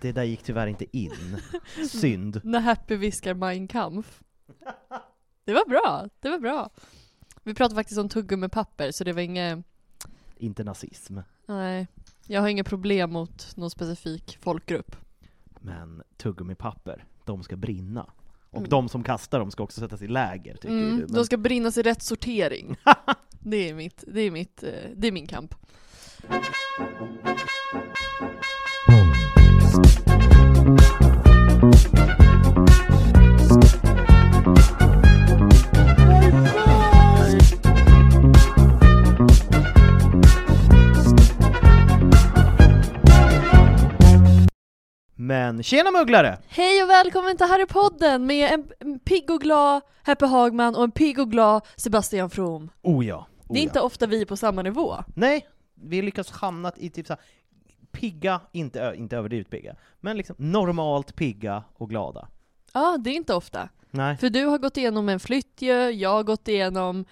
Det där gick tyvärr inte in. Synd. När Happy viskar Mein Kampf. Det var bra, det var bra. Vi pratade faktiskt om tuggummipapper så det var inget, Inte nazism. nej. Jag har inga problem mot någon specifik folkgrupp. Men tuggummipapper, de ska brinna. Och Mm. de som kastar dem ska också sättas i läger, tycker Mm, du. Men... De ska brinnas i rätt sortering. det är mitt, det är mitt, eh, det är min kamp. Men tjena mugglare! Hej och välkommen till Harrypodden med en, en pigg och glad Happy Hagman och en pigg och glad Sebastian From. Oh ja. Det är inte ofta vi är på samma nivå. Nej, vi lyckas hamnat i typ så här pigga, inte, inte överdrivet pigga, men liksom normalt pigga och glada. Ja, det är inte ofta. Nej. För du har gått igenom en flyttjö, jag har gått igenom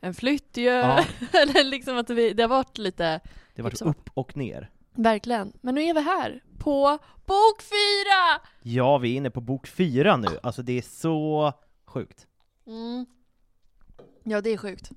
en flyttjö. Ja. Eller liksom att vi, det har varit lite, Det var Liksom. upp och ner. verkligen. Men nu är vi här, på bok fyra! Ja, vi är inne på bok fyra nu, alltså det är så sjukt. Mm. Ja, det är sjukt.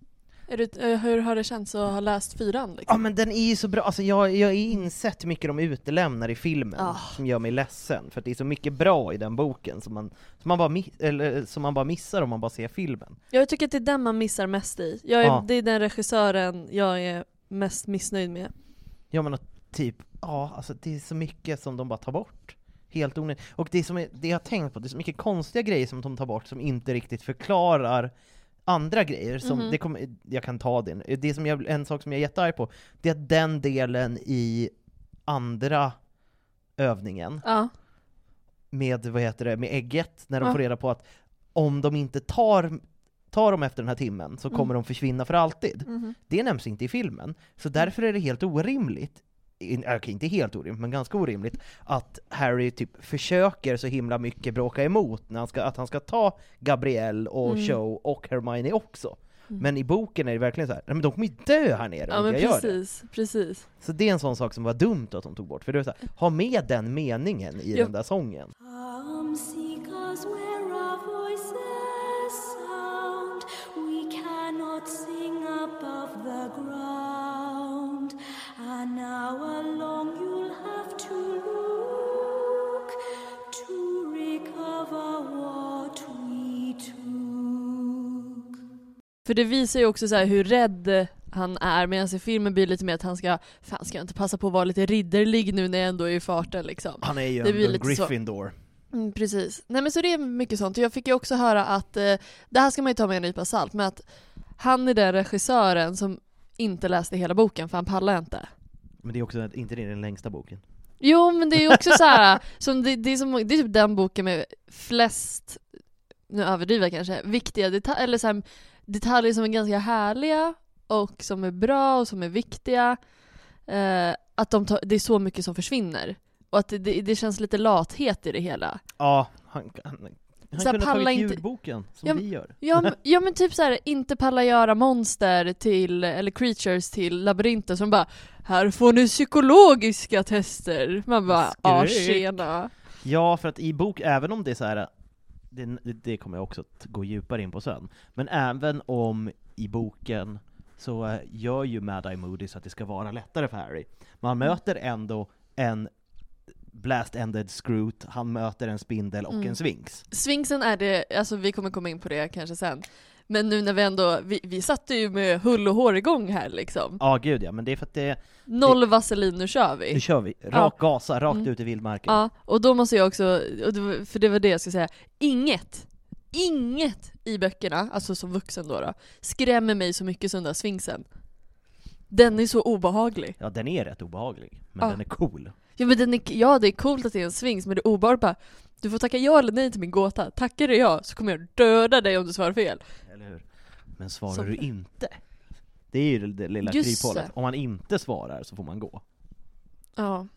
Du, eh, hur har det känts att ha läst fyran Ja liksom? men den är ju så bra, alltså jag, jag har insett hur mycket de utelämnar i filmen Ah. som gör mig ledsen, för det är så mycket bra i den boken som man, som man, bara, eller, som man bara missar om man bara ser filmen. Jag tycker att det är den man missar mest i. Är, Ja. Det är den regissören jag är mest missnöjd med. Ja men typ, ja alltså det är så mycket som de bara tar bort. Helt onödigt. Och det som är, det jag har tänkt på, det är så mycket konstiga grejer som de tar bort som inte riktigt förklarar andra grejer, som Mhm. det kommer, jag kan ta det. det som jag, en sak som jag är jättearg på, det är att den delen i andra övningen, Ja. med, vad heter det, med ägget, när de Ja. får reda på att om de inte tar, tar dem efter den här timmen så Mm. kommer de försvinna för alltid. Mhm. Det nämns inte i filmen, så därför är det helt orimligt, in- äh, okej inte helt orimligt, men ganska orimligt, att Harry typ försöker så himla mycket bråka emot när han ska, att han ska ta Gabrielle och Mm. Cho och Hermione också. Mm. Men i boken är det verkligen så här, nej men de kommer ju dö här nere Ja om men jag gör det. precis, precis. Så det är en sån sak som var dumt att de tog bort, för det var så här, ha med den meningen i Ja. den där sången. An hour long you'll have to look to recover what we took. För det visar ju också så här hur rädd han är, medan i filmen blir det lite mer att han ska, fan ska jag inte passa på att vara lite ridderlig nu när jag ändå är i farten liksom. Han är ju Det blir en lite så. Gryffindor. Mm, precis. Nej men så det är mycket sånt. Jag fick ju också höra att, eh, det här ska man ju ta med en nypa salt, men att han är den regissören som inte läste hela boken för han pallar inte. Men det är också inte det den längsta boken. Jo men det är ju också så här, som det, det, är som, det är typ den boken med flest, nu överdriver jag kanske, viktiga detaljer, eller så här, detaljer som är ganska härliga och som är bra och som är viktiga. Eh, att de tar, det är så mycket som försvinner. Och att det, det, det känns lite lathet i det hela. Ja, han, han, han Så kunde palla tagit inte- ljudboken, som Ja, vi gör. Ja, men- ja men typ så här, inte palla göra monster till, eller creatures till labyrinter som bara Här får ni psykologiska tester. Man bara Skräck. tjena. Ja, för att i bok, även om det är så här, det, det kommer jag också att gå djupare in på sen, men även om i boken så eh, gör ju Mad Eye Moody så att det ska vara lättare för Harry. Man möter ändå en blast-ended Scroot, han möter en spindel och Mm. en sphinx. Sfinxen är det, alltså vi kommer komma in på det kanske sen. Men nu när vi ändå, vi, vi satte ju med hull och hår igång här liksom. Ja, gud ja, men det är för att det, Noll vaselin, nu kör vi. nu kör vi, rakt gasa, rakt Mm. ut i vildmarken. Ja, och då måste jag också, det för det var det jag skulle säga, inget, inget i böckerna, alltså som vuxen då, då skrämmer mig så mycket som den där sfinxen. Den är så obehaglig. Ja, den är rätt obehaglig, men Ja. den är cool. Ja men den är, ja det är coolt att det är en sfinx, men det är obehagligt bara, du får tacka ja eller nej till min gåta. Tackar du ja så kommer jag döda dig om du svarar fel. Eller hur? Men svarar Som- du inte? Det är ju det, lilla Just kryphålet. Om man inte svarar så får man gå. Ja.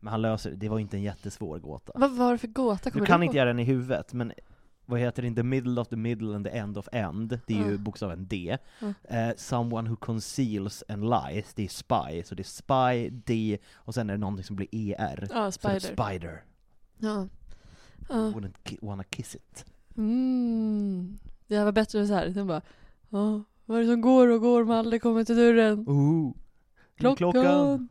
Men han löser det, det var inte en jättesvår gåta. Vad var det för gåta? Du Kommer kan du inte ihåg? göra den i huvudet, men vad heter det? In the middle of the middle and the end of end, det är ju Ja. bokstaven D. Ja. Eh, someone who conceals and lies, det är spy, så det är spy, D, och sen är det någonting som blir ER. Ja, är spider. spider. Ja. Ja. Wouldn't ki- wanna kiss it. Mm. Det var bättre så här. Sen bara, ja, vad är det som går och går men aldrig kommer till dörren? Ooh. Klockan!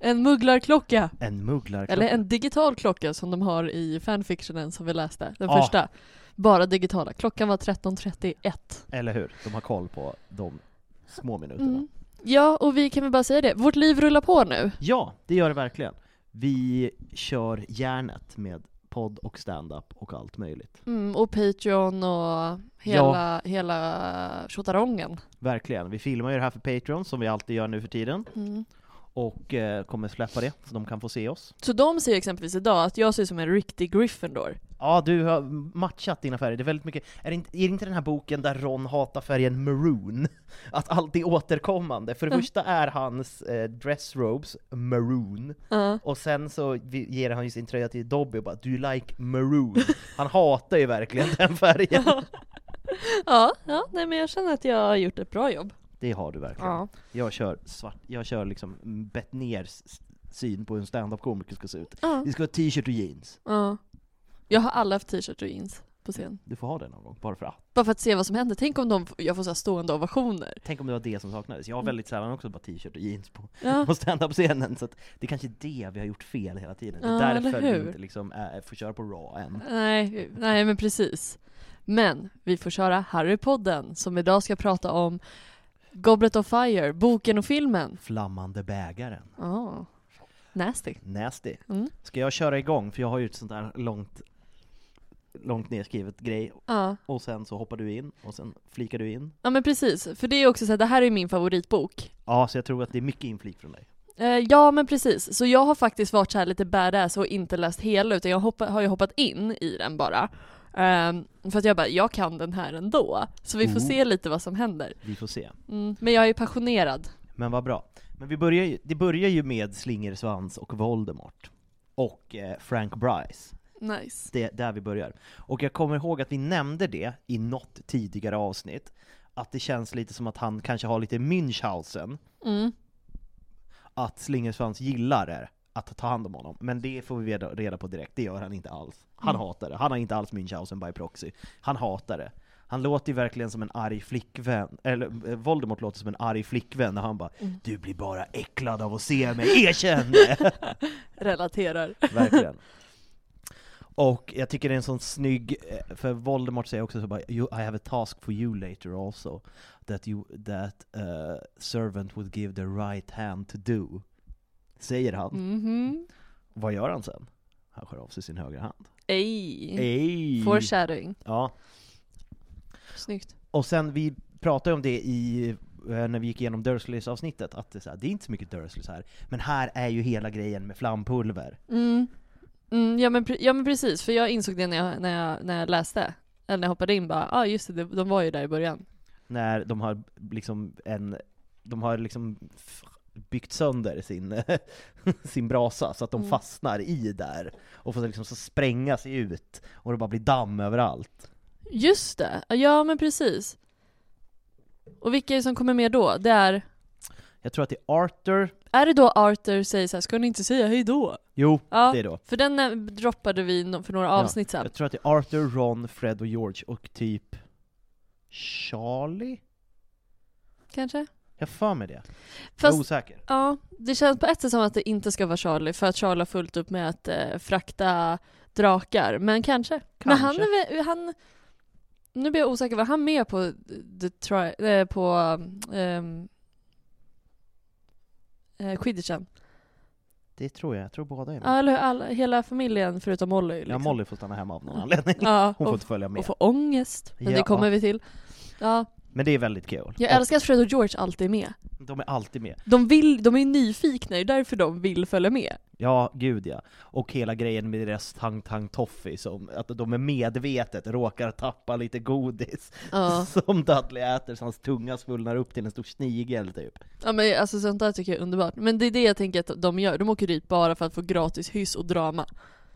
En mugglarklocka! En mugglarklocka. Eller en digital klocka som de har i fanfictionen som vi läste, den Ja. första. Bara digitala. Klockan var 13.31. Eller hur? De har koll på de små minuterna. Mm. Ja, och vi kan väl bara säga det. Vårt liv rullar på nu. Ja, det gör det verkligen. Vi kör järnet med podd och stand-up och allt möjligt. Mm, och Patreon och hela, hela tjottarongen. Verkligen. Vi filmar ju det här för Patreon, som vi alltid gör nu för tiden, Mm. Och eh, kommer släppa det, så de kan få se oss. Så de säger exempelvis idag att jag ser ut som en riktig Gryffindor. Ja, du har matchat dina färger, det är väldigt mycket, är det inte, är det inte den här boken där Ron hatar färgen maroon? Att allt är återkommande, för det Ja. första är hans eh, dressrobes maroon, Ja. och sen så ger han ju sin tröja till Dobby och bara 'Do you like maroon?' Han hatar ju verkligen den färgen. ja, ja, nej men jag känner att jag har gjort ett bra jobb. Det har du verkligen. Ja. Jag kör svart, jag kör liksom Bettners syn på hur en stand-up-komiker ska se ut. Ja. Det ska vara t-shirt och jeans. ja. Jag har alla haft t-shirt och jeans på scen. Du får ha det någon gång, bara för att. Bara för att se vad som händer. Tänk om de, jag får så stående ovationer. Tänk om det var det som saknades. Jag har Mm. väldigt sällan också bara t-shirt och jeans på, Ja. på stand-up-scenen, så att det är kanske är det vi har gjort fel hela tiden. Det är Ja, därför vi inte liksom är, får köra på raw än. Nej, nej men precis. Men vi får köra Harrypodden som idag ska prata om Goblet of Fire, boken och filmen. Flammande bägaren. Oh. Nasty. Nasty. Mm. Ska jag köra igång? För jag har ju ett sånt där långt, långt nedskrivet grej, Ja. och sen så hoppar du in, och sen flikar du in. ja men precis, för det är också så här, det här är min favoritbok. Ja, så jag tror att det är mycket inflik från dig. Eh, ja men precis, så jag har faktiskt varit så här lite badass och inte läst hela utan jag hoppa, har ju hoppat in i den bara. Ehm, för att jag bara, jag kan den här ändå. Så vi får Oh. se lite vad som händer. Vi får se. Mm, men jag är passionerad. Men vad bra. Men vi börjar ju, det börjar ju med Slingersvans och Voldemort. Och eh, Frank Bryce. Nice. Det är där vi börjar. Och jag kommer ihåg att vi nämnde det i något tidigare avsnitt, att det känns lite som att han kanske har lite Münchhausen, Mm. att Slingersvans gillar det, att ta hand om honom. Men det får vi reda på direkt, det gör han inte alls. Han Mm. hatar det. Han har inte alls Münchhausen by proxy. Han hatar det. Han låter ju verkligen som en arg flickvän, eller eh, Voldemort låter som en arg flickvän när han bara Mm. 'Du blir bara äcklad av att se mig, erkänn det!' Relaterar. Verkligen. Och jag tycker det är en sån snygg, eh, för Voldemort säger också så bara I have a task for you later also, that you, that uh, servant would give the right hand to do. Säger han. Mhm. Vad gör han sen? Han skär av sig sin högra hand. Ej. Ej! Foreshadowing. Ja. Snyggt. Och sen, vi pratade om det i, eh, när vi gick igenom Dursleys avsnittet, att det är, så här, det är inte så mycket Dursleys här, men här är ju hela grejen med flampulver. Mm. Mm, ja, men, ja men precis, för jag insåg det när jag, när jag, när jag läste. Eller när jag hoppade in bara, ja ah, just det, de var ju där i början. när de har liksom en, de har liksom byggt sönder sin, sin brasa så att de Mm. fastnar i där och får liksom så spränga sig ut och det bara blir damm överallt. Just det, ja men precis. Och vilka är det som kommer med då? Det är, Jag tror att det är Arthur, är det då Arthur säger så här, ska ni inte säga hej då? jo Ja, det är då. för den eh, droppade vi för några Ja, avsnitt sedan. Jag tror att det är Arthur, Ron, Fred och George och typ Charlie? Kanske? Jag för mig det. jag är Fast, osäker. ja, det känns på ett sätt som att det inte ska vara Charlie, för att Charlie har fullt upp med att eh, frakta drakar, men kanske. Men han Kanske. är väl, han, nu blir jag osäker, var han med på the tri, eh, på um, eh, quidditchen? Det tror jag, jag tror båda är med. Ja, eller? Alla, hela familjen förutom Molly. Ja, Liksom. Molly får stanna hemma av någon anledning. Ja, Hon får och, inte följa med. och få ångest. Men Ja. det kommer vi till. Ja, Men det är väldigt kul. jag älskar att Fred och George alltid är med. De är alltid med. De, vill, de är nyfikna, det är därför de vill följa med. Ja, gud ja. Och hela grejen med deras Tang Tang Toffee, som att de är medvetet råkar tappa lite godis Ja. som Dudley äter så hans tunga svullnar upp till en stor snigel typ. Ja men alltså sånt där tycker jag är underbart. Men det är det jag tänker att de gör, de åker dit bara för att få gratis hyss och drama.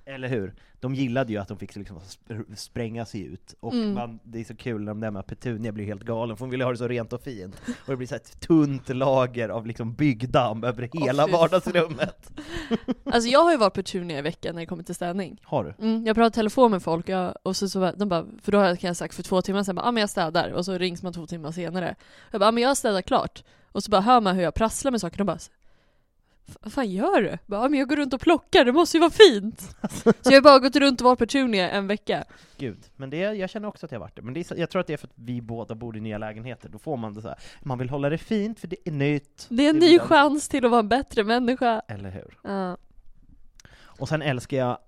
Eller hur? De gillade ju att de fick liksom sp- spränga sig ut, och Mm. man, det är så kul när de där med Petunia blir helt galen, för hon vill ha det så rent och fint. Och det blir så ett tunt lager av liksom byggdamm över hela fy vardagsrummet. Alltså jag har ju varit Petunia i veckan när det kommer till städning. Har du? Mm, jag pratar telefon med folk jag, och så, så de bara, för då har jag sagt för två timmar sedan, ja ah, men jag städar, och så rings man två timmar senare. Jag bara, ah, men jag har städat klart. Och så bara hör man hur jag prasslar med saker, de bara vad fan gör du? Bara, men jag går runt och plockar, det måste ju vara fint! så jag har bara gått runt och varit Petunia en vecka. Gud, men det, jag känner också att jag har varit det. Men det är, jag tror att det är för att vi båda bor i nya lägenheter, då får man det så här. man vill hålla det fint för det är nytt. Det är en vill ny den- chans till att vara en bättre människa. Eller hur? Ja. Och sen älskar jag,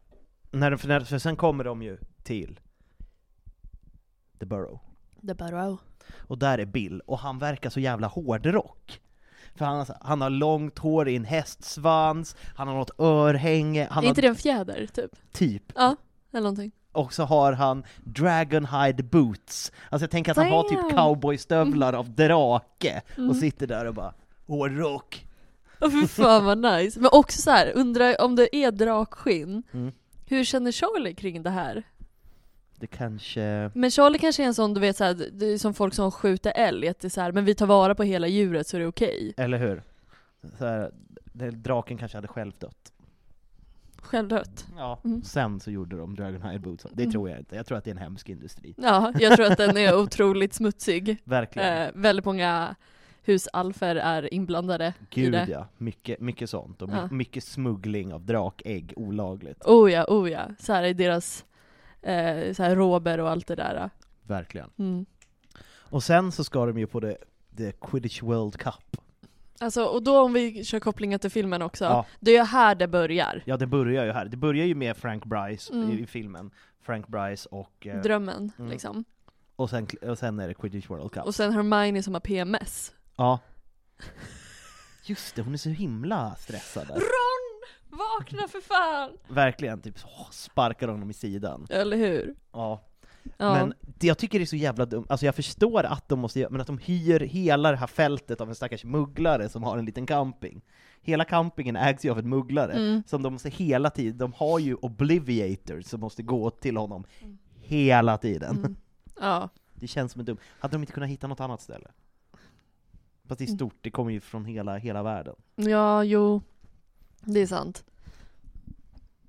när, för, när, för sen kommer de ju till The Burrow. The Barrow. Och där är Bill, och han verkar så jävla hårdrock. För han, han har långt hår i en hästsvans, han har något örhänge, han är inte har det en fjäder, typ? typ, Ja, eller någonting. och så har han Dragonhide boots. Alltså jag tänker att han har typ cowboystövlar av drake, Mm. och sitter där och bara hårdrock. Åh fy fan vad nice. Men också så här, undrar om det är drakskinn, Mm. hur känner Charlie kring det här? Det kanske... Men Charlie kanske är en sån, du vet såhär, det är som folk som skjuter älg, att det är så här, men vi tar vara på hela djuret så är det okej. Eller hur? Så här, det, draken kanske hade själv dött. Självdött. Ja. Mm. Sen så gjorde de Dragonhide boots. Det Mm. tror jag inte. Jag tror att det är en hemsk industri. Ja, jag tror att den är otroligt smutsig. Verkligen. Eh, väldigt många husalfer är inblandade i Gud ja. Mycket, mycket sånt. Och Ja. mycket smuggling av drakägg olagligt. Oh ja, oh ja. Så här är deras eh, så här råber och allt det där. Verkligen. Mm. Och sen så ska de ju på det, the Quidditch World Cup. Alltså, och då om vi kör kopplingen till filmen också, Ja. det är ju här det börjar. Ja, det börjar ju här. Det börjar ju med Frank Bryce Mm. i, i filmen. Frank Bryce och... eh, Drömmen, Mm. liksom. och, sen, och sen är det Quidditch World Cup. Och sen Hermione som har PMS. Ja. Just det, hon är så himla stressad där. Ron! Vakna för fan! Verkligen, typ sparkar honom i sidan. Eller hur? Ja. Ja. Men det jag tycker det är så jävla dumt, alltså jag förstår att de måste men att de hyr hela det här fältet av en stackars mugglare som har en liten camping. Hela campingen ägs ju av en mugglare, Mm. som de måste hela tiden, de har ju obliviators som måste gå till honom hela tiden. Mm. Ja. Det känns som en dum. Hade de inte kunnat hitta något annat ställe? Fast det är Mm. stort, det kommer ju från hela, hela världen. Ja, jo. Det är sant.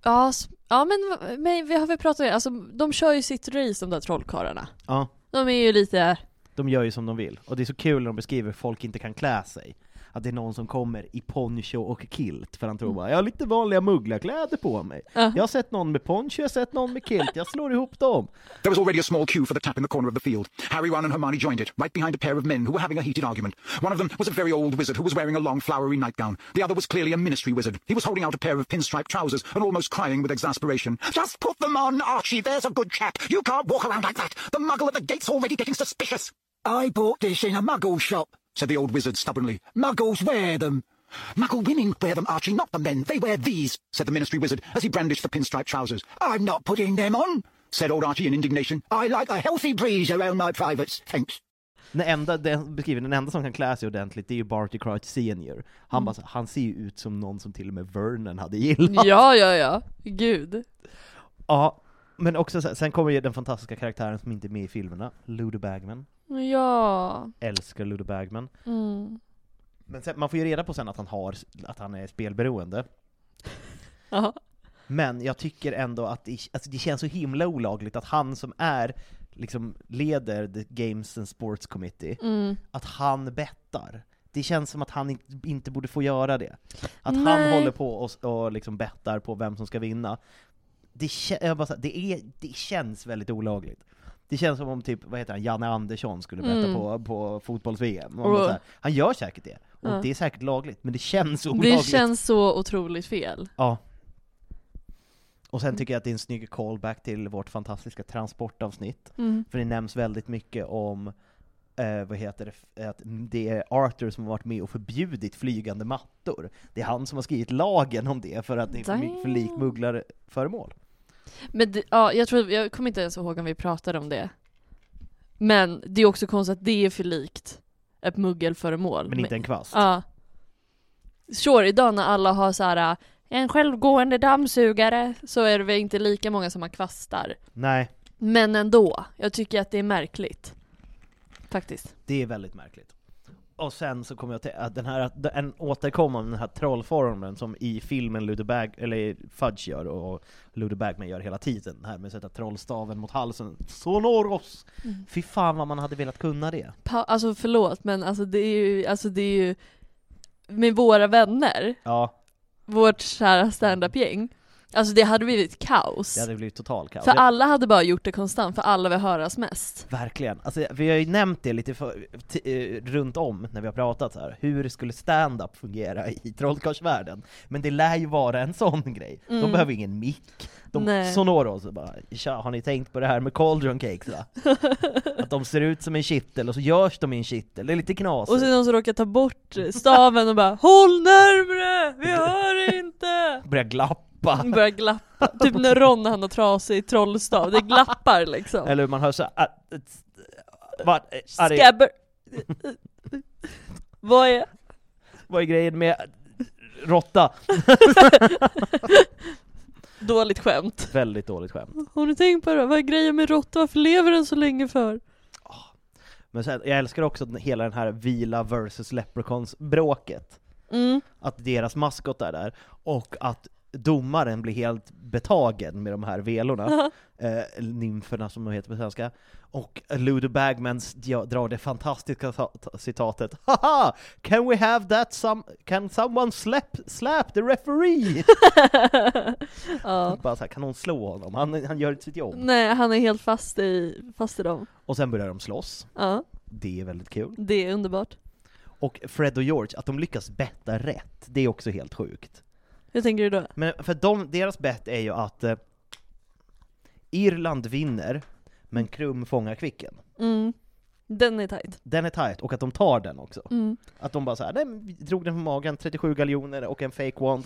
Ja, ja men, men vi har väl pratat om det, alltså de kör ju sitt race de där trollkarlarna. Ja, De är ju lite, de gör ju som de vill. Och det är så kul när de beskriver hur folk inte kan klä sig. Att det är någon som kommer i poncho och kilt, för han tror Mm. bara 'Jag har lite vanliga mugglarkläder på mig' Ja. Jag har sett någon med poncho, jag har sett någon med kilt, jag slår ihop dem! There was already a small queue for the tap in the corner of the field. Harry, Ron, and Hermione joined it, right behind a pair of men who were having a heated argument. One of them was a very old wizard who was wearing a long, flowery nightgown. The other was clearly a ministry wizard. He was holding out a pair of pinstripe trousers and almost crying with exasperation. Just put them on, Archie. There's a good chap. You can't walk around like that. The muggle at the gate's already getting suspicious. I bought this in a muggle shop, said the old wizard stubbornly. Muggles wear them. Muggle women wear them, Archie, not the men. They wear these, said the ministry wizard as he brandished the pinstripe trousers. I'm not putting them on, said old Archie in indignation. I like a healthy breeze around my privates, thanks. Den enda, den, beskriver, den enda som kan klä sig ordentligt, det är ju Barty Crouch Senior. Han, Mm. bara, han ser ju ut som någon som till och med Vernon hade gillat. Ja, ja, ja. Gud. Ja, men också sen, sen kommer ju den fantastiska karaktären som inte är med i filmerna, Ludo Bagman. Ja. Älskar Ludo Bagman. Mm. Men sen, man får ju reda på sen att han har, att han är spelberoende. Men jag tycker ändå att det, alltså det känns så himla olagligt att han som är, liksom leder the Games and Sports Committee, Mm. att han bettar. Det känns som att han inte, borde få göra det. Att han Nej. håller på och, och liksom bettar på vem som ska vinna. Det, jag bara, det, är, det känns väldigt olagligt. Det känns som om typ, vad heter han, Janne Andersson skulle betta Mm. på, på fotbolls-VM. Här, Han gör säkert det, och Ja. det är säkert lagligt, men det känns olagligt. Det känns så otroligt fel. Ja. Och sen tycker jag att det är en snygg callback till vårt fantastiska transportavsnitt. Mm. För det nämns väldigt mycket om, eh, vad heter det, att det är Arthur som har varit med och förbjudit flygande mattor. Det är han som har skrivit lagen om det för att det är för för Damn. likmugglarföremål. Men det, ja, jag tror, jag kommer inte ens ihåg om vi pratade om det. Men det är också konstigt att det är för likt ett muggelföremål. Men inte en kvast. Ja. Sure, idag när alla har så här en självgående dammsugare så är det väl inte lika många som har kvastar. Nej, Men ändå, jag tycker att det är märkligt. Faktiskt. det är väldigt märkligt. Och sen så kommer jag till att den här, en återkommande den här trollformeln som i filmen Ludo Bag, eller Fudge gör och Ludo Bagman gör hela tiden, det här med att sätta trollstaven mot halsen, Sonoros! Mm. Fy fan vad man hade velat kunna det. Pa- alltså förlåt men alltså det är ju, alltså det är ju med våra vänner, Ja, vårt kära stand-up-gäng. Alltså det hade blivit kaos. det hade blivit total kaos. För alla hade bara gjort det konstant, för alla vill höras mest. Verkligen. Alltså, vi har ju nämnt det lite för, t- eh, runt om när vi har pratat så här. hur skulle stand-up fungera i trollkarlsvärlden? Men det lär ju vara en sån grej. De Mm. behöver ingen mick. De, Nej. Sonoros bara, "Tja, har ni tänkt på det här med cauldron cakes va? Att de ser ut som en kittel och så görs de i en kittel, det är lite knasigt. Och så är det någon som råkar ta bort staven och bara HÅLL NÄRMRE! Vi hör inte! Börjar glappa. Börjar glappa. Typ när Ron han har trasig trollstav, det glappar liksom. Eller man hör så här, "Ah, eh, vad, är... vad är grejen med råtta? Dåligt skämt. Väldigt dåligt skämt. Har ni tänkt på det? Vad är grejen med råtta? Varför lever den så länge för? Men sen, jag älskar också hela den här Vila versus Leprechauns-bråket. Mm. Att deras maskot är där, och att domaren blir helt betagen med de här velorna, eh, nymferna som de heter på svenska. Och Ludo Bagmans ja, drar det fantastiska citatet Haha! Can we have that some... Can someone slap, slap the referee? ja. Bara så här, kan någon slå honom? Han, han gör sitt jobb. Nej, han är helt fast i, fast i dem. Och sen börjar de slåss. Ja, Det är väldigt kul. det är underbart. Och Fred och George, att de lyckas betta rätt, det är också helt sjukt. Hur tänker du då? Men för de, deras bett är ju att eh, Irland vinner, men Krum fångar Kvicken. Mm. Den är tight. Den är tight, och att de tar den också. Mm. Att de bara såhär, nej drog den på magen, 37 galjoner och en fake wand,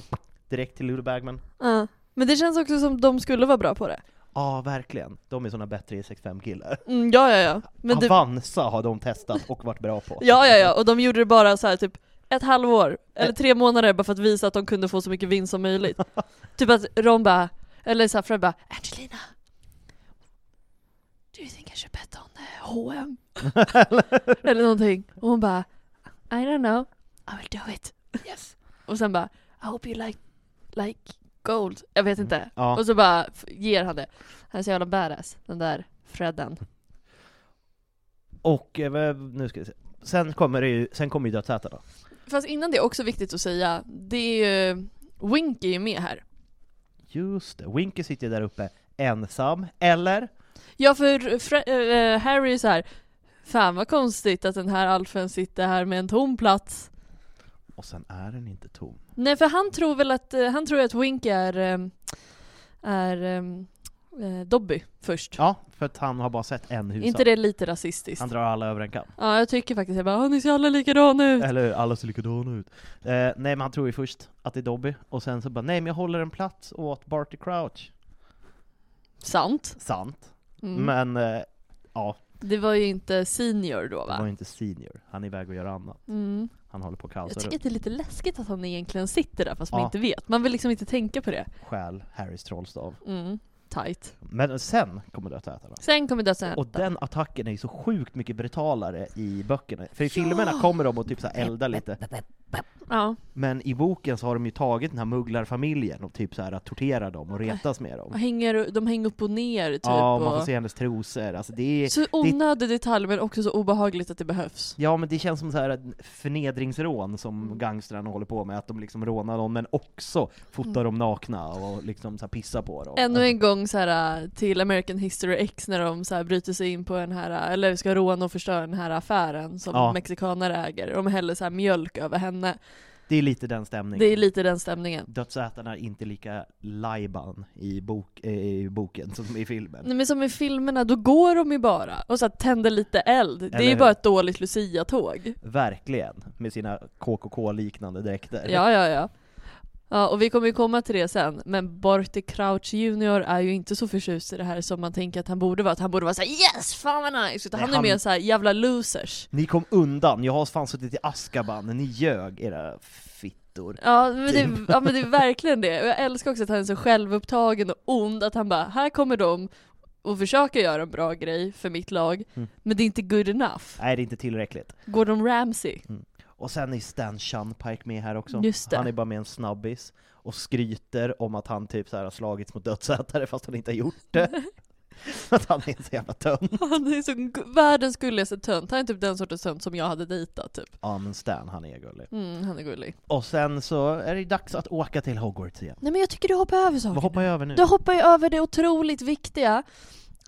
direkt till Ludo Bagman. Ja. Men det känns också som de skulle vara bra på det. Ja, verkligen. De är såna bättre i 65 killar. Mm, ja, ja, ja. Men Avanza har de testat och varit bra på. ja, ja, ja. Och de gjorde det bara så här typ ett halvår, eller Eh. tre månader bara för att visa att de kunde få så mycket vinst som möjligt. typ att Ron bara, eller så här Fred bara Angelina Do you think I should bet on H&M? eller någonting. Och hon bara I don't know, I will do it. Yes. Och sen bara I hope you like, like gold. Jag vet inte. Ja. Och så bara ger han det. Han är så jävla badass, den där Fredden. Och, eh, nu ska vi se. Sen kommer det ju, sen kommer ju då. Fast innan det är också viktigt att säga, det är ju, Winky är ju med här. Just det, Winky sitter där uppe ensam, eller? Ja för Fre- äh, Harry är så här. Fan vad konstigt att den här alfen sitter här med en tom plats. Och sen är den inte tom. Nej för han tror väl att, eh, han tror att Winky är, eh, är eh, Dobby först. Ja, för att han har bara sett en husa. inte det lite rasistiskt? Han drar alla över en kam. Ja jag tycker faktiskt, jag bara, "Åh, ni ser alla likadana ut. Eller alla ser likadana ut. Eh, nej men han tror ju först att det är Dobby, och sen så bara nej men jag håller en plats åt Barty Crouch. Sant. Sant. Mm. Men, eh, ja. Det var ju inte senior då Han var va? ju inte senior, han är iväg och gör annat. Mm. Han håller på att Jag tycker runt. att det är lite läskigt att han egentligen sitter där fast man Ja. inte vet. Man vill liksom inte tänka på det. Stjäl Harrys trollstav. Mm. Tight. Men sen kommer dödsätarna. Sen kommer dödsätarna. Och den attacken är ju så sjukt mycket brutalare i böckerna. För i filmerna kommer de och typ så här eldar lite. Ja. Men i boken så har de ju tagit den här mugglarfamiljen och typ så här torterar dem och retas med dem. hänger, de hänger upp och ner typ. Ja, man får och... se hennes trosor. Alltså det är, Så onödig detalj men också så obehagligt att det behövs. ja men det känns som så här förnedringsrån som gangstrarna håller på med, att de liksom rånar någon men också fotar dem nakna och liksom så här pissar på dem. Ännu en gång så här äh, till American History X när de så här bryter sig in på den här, äh, eller ska råna och förstöra den här affären som Ja. mexikaner äger. De häller så här mjölk över henne. Det är lite den stämningen. Det är lite den stämningen. Dödsätarna är inte lika lajban i, bok, eh, i boken som i filmen. Nej, men som i filmerna, då går de ju bara och så tänder lite eld. Det är Eller ju hur? bara ett dåligt Lucia-tåg. Verkligen, med sina KKK-liknande dräkter. Ja, ja, ja. Ja, och vi kommer ju komma till det sen, men Barty Crouch Jr är ju inte så förtjust i det här som man tänker att han borde vara, att han borde vara såhär 'Yes! Fan vad nice!' Utan Nej, han är han- mer såhär 'jävla losers' Ni kom undan, jag har fan suttit i Askaban, ni ljög era fittor. Ja men, det, Typ. ja men det är verkligen det, och jag älskar också att han är så självupptagen och ond, att han bara 'Här kommer de' och försöker göra en bra grej för mitt lag, Mm. men det är inte good enough. Nej, det är inte tillräckligt. Gordon Ramsay. Och sen är Stan Shunpike med här också. Han är bara med en snabbis och skryter om att han typ så här har slagits mot dödsätare fast han inte har gjort det. att han är en så jävla tönt. Han är så världens gulligaste tönt, han är typ den sortens tönt som jag hade dejtat typ. Ja men Stan, han är gullig. Mm, han är gullig. Och sen så är det dags att åka till Hogwarts igen. Nej men jag tycker du hoppar över saker Vad hoppar jag över nu? Du hoppar ju över det otroligt viktiga,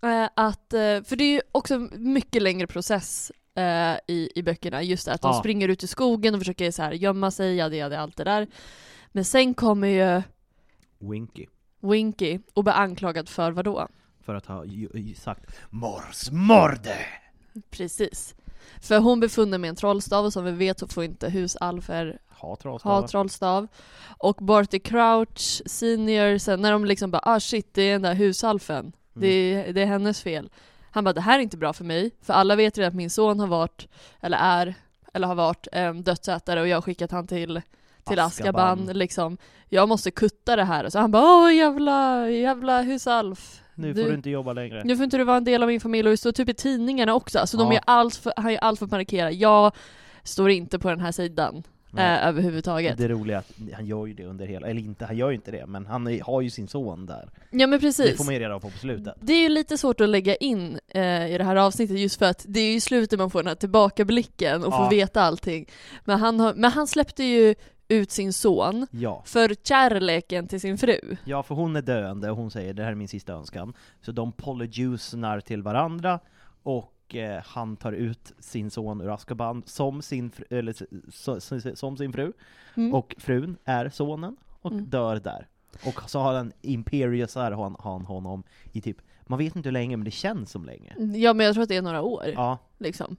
eh, att, eh, för det är ju också en mycket längre process eh, i, i böckerna, just det, att de Ja. springer ut i skogen och försöker så här gömma sig, ja det, det, allt det där. Men sen kommer ju Winky. Winky och blir anklagad för vad då? För att ha sagt morsmorde! Precis. För hon befunner med en trollstav och som vi vet så får inte husalfer Ha ha trollstavar. trollstav. Och Barty Crouch senior, sen när de liksom bara ah shit det är den där husalfen, det, är, det är hennes fel. Han bara det här är inte bra för mig, för alla vet redan att min son har varit, eller är, eller har varit en dödsätare och jag har skickat han till till. Azkaban liksom. Jag måste kutta det här. Så han bara åh jävla, jävla husalf. Nu får du inte jobba längre. Nu får inte du vara en del av min familj och det står typ i tidningarna också. Alltså de Ja. är allt för, han är allt för att markera. Jag står inte på den här sidan Nej. eh, överhuvudtaget. Det roliga är att han gör ju det under hela, eller inte, han gör ju inte det, men han är, har ju sin son där. Ja men Det precis. får man ju reda på på slutet. Det är ju lite svårt att lägga in eh, i det här avsnittet just för att det är ju i slutet man får den här tillbakablicken och får Ja. veta allting. Men han, har, men han släppte ju ut sin son Ja. för kärleken till sin fru. Ja, för hon är döende och hon säger det här är min sista önskan. Så de polyjuicenar till varandra och eh, han tar ut sin son ur Azkaban som sin, fru, eller, som sin fru. Mm. Och frun är sonen och Mm. dör där. Och så har han Imperius här, han, han honom i typ, man vet inte hur länge men det känns som länge. Ja men jag tror att det är några år. Ja, Liksom.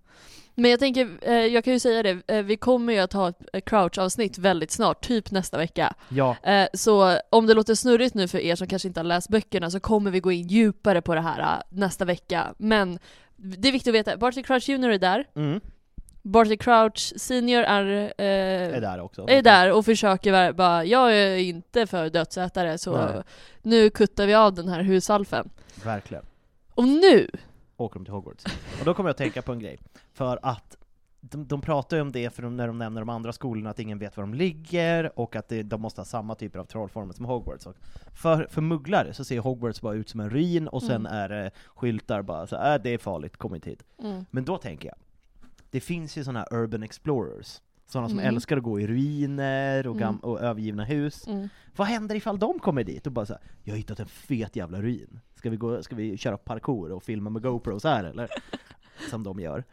Men jag tänker, eh, jag kan ju säga det, eh, vi kommer ju att ha ett Crouch-avsnitt väldigt snart, typ nästa vecka. ja, så om det låter snurrigt nu för er som kanske inte har läst böckerna så kommer vi gå in djupare på det här nästa vecka. Men det är viktigt att veta, Barty Crouch Jr är där, mm, Barty Crouch Senior är, eh, är där också. är där och försöker bara, jag är inte för dödsätare så Nej. nu kuttar vi av den här husalfen. Verkligen. Och nu! åker de till Hogwarts. Och då kommer jag att tänka på en grej. För att de, de pratar ju om det för de, när de nämner de andra skolorna, att ingen vet var de ligger, och att det, de måste ha samma typer av trollformer som Hogwarts. Och för, för mugglare så ser Hogwarts bara ut som en ruin, och sen Mm. är det skyltar bara så äh, det är farligt, kom inte hit. Mm. Men då tänker jag, det finns ju sådana här urban explorers, sådana som Mm. älskar att gå i ruiner och, gam- Mm. och övergivna hus. Mm. Vad händer ifall de kommer dit och bara så här, jag har hittat en fet jävla ruin. Ska vi, gå, ska vi köra parkour och filma med GoPros här eller? Som de gör.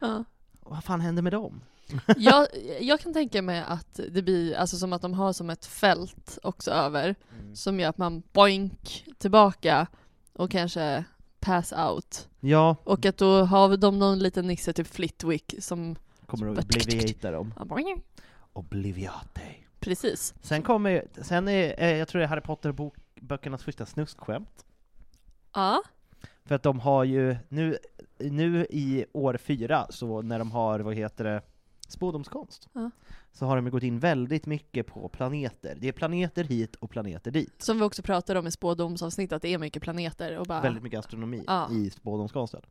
Vad fan händer med dem? jag, jag kan tänka mig att det blir, alltså som att de har som ett fält också över, som gör att man boink tillbaka och kanske pass out. Ja, Och att då har de någon liten nisse, typ Flitwick, som... kommer att obliviata dem. Obliviate. Precis. Sen kommer, sen är, eh, jag tror det är Harry Potter-böckernas första snuskskämt. Ja. För att de har ju, nu, nu i år fyra, så när de har, vad heter det, spådomskonst, Ja. så har de gått in väldigt mycket på planeter. Det är planeter hit och planeter dit. Som vi också pratade om i spådomsavsnitt, att det är mycket planeter och bara... Väldigt mycket astronomi Ja. i spådomskonsten.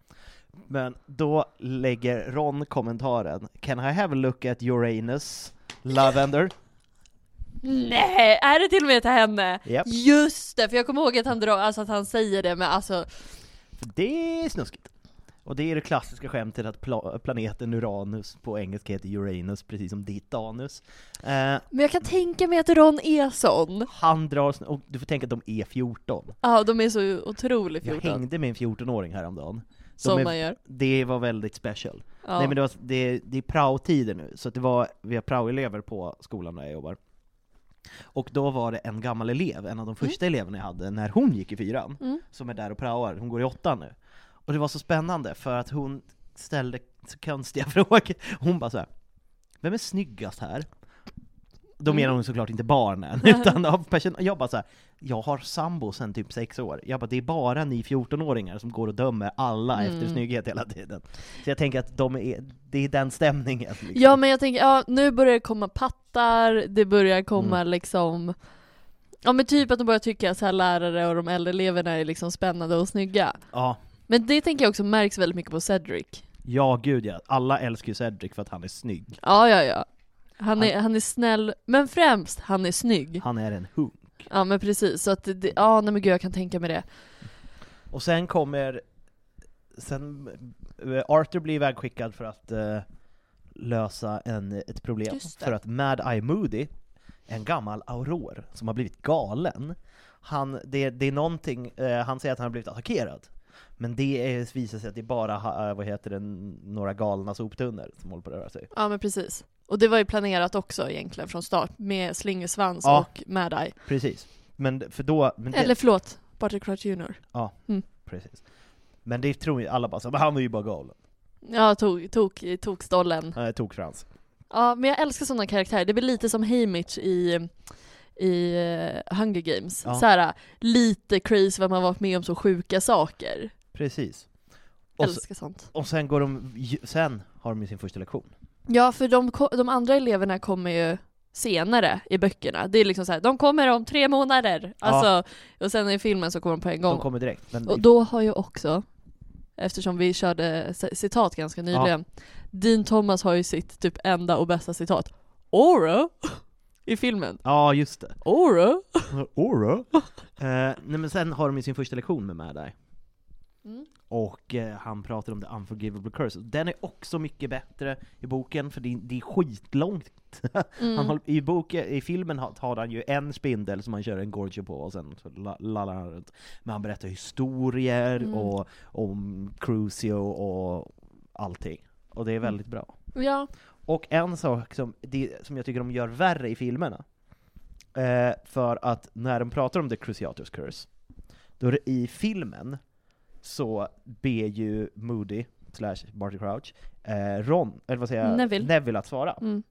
Men då lägger Ron kommentaren Can I have a look at Uranus, Lavender? Nej, är det till och med till henne? Japp. Just det, för jag kommer ihåg att han, drar, alltså att han säger det med alltså, det är snuskigt. Och det är det klassiska skämtet att pla- planeten Uranus på engelska heter Uranus, precis som ditt anus. Eh, men jag kan tänka mig att Ron är sån. han drar, och du får tänka att de är 14. Ja, de är så otroligt Jag 14. hängde med en 14-åring häromdagen. De Som är, man gör. Det var väldigt special. Ja. Nej men det, var, det, det är praotider nu, så att det var, vi har praoelever på skolan där jag jobbar. Och då var det en gammal elev, en av de första eleverna jag hade när hon gick i fyran, Mm. som är där och praoar, hon går i åttan nu. Och det var så spännande för att hon ställde så konstiga frågor. Hon bara så här. vem är snyggast här? Då Mm. menar hon såklart inte barnen, utan av person. Jag bara så här, jag har sambo sedan typ sex år. Jag bara, det är bara ni 14-åringar som går och dömer alla Mm. efter snygghet hela tiden. Så jag tänker att de är, det är den stämningen. Liksom. Ja men jag tänker, ja nu börjar det komma pattar, det börjar komma Mm. liksom Ja men typ att de börjar tycka att lärare och de äldre eleverna är liksom spännande och snygga. Ja, Men det tänker jag också märks väldigt mycket på Cedric. ja gud ja. Alla älskar ju Cedric för att han är snygg. Ja ja ja. Han är, han är snäll, men främst, han är snygg. Han är en hunk. Ja men precis, så att det, ja nej men gud jag kan tänka mig det. Och sen kommer, sen, eh, Arthur blir ivägskickad för att eh, lösa en, ett problem. För att Mad Eye Moody, en gammal auror som har blivit galen, han, det, det är någonting, eh, han säger att han har blivit attackerad. Men det är, visar sig att det är bara, eh, vad heter det, några galna soptunnor som håller på att röra sig. Ja men precis. Och det var ju planerat också egentligen från start, med Slingersvans Ja. och Mad Eye. Precis. Men för då, men det, Eller förlåt, Barty Crouch Jr. precis. Men det tror ju alla bara så, men han är ju bara galen. Ja, tog, tog, tog stollen. Han är tokfrans. Ja, men jag älskar sådana karaktärer. Det blir lite som Haymitch i, i eh, Hunger Games. Ja. Så här, lite crazy att man varit med om så sjuka saker. Precis. Och, älskar sånt. och sen går de, sen har de ju sin första lektion. Ja, för de, de andra eleverna kommer ju senare i böckerna. Det är liksom så här, de kommer om tre månader. Alltså, och sen i filmen så kommer de på en gång. De kommer direkt. Men Och då har ju också, eftersom vi körde citat ganska nyligen, Dean Thomas har ju sitt typ enda och bästa citat. Aura! I filmen. Ja, just det. Aura! Ora. eh, nej men sen har de ju sin första lektion med Mad Eye. Mm. Och eh, han pratar om the unforgivable curse. Den är också mycket bättre i boken, för det är, det är skitlångt. Mm. Han håller, i, boken, I filmen har, han ju en spindel som han kör en gorge på, och sen så lallar han runt. Men han berättar historier, Mm. och om Crucio och allting. Och det är väldigt bra. Ja. Och en sak som, det, som jag tycker de gör värre i filmerna, eh, för att när de pratar om The Cruciatus Curse, då det i filmen så ber ju Moody, slash Barty Crouch, eh, Ron, eller vad säger jag, Neville. Neville att svara, Mm.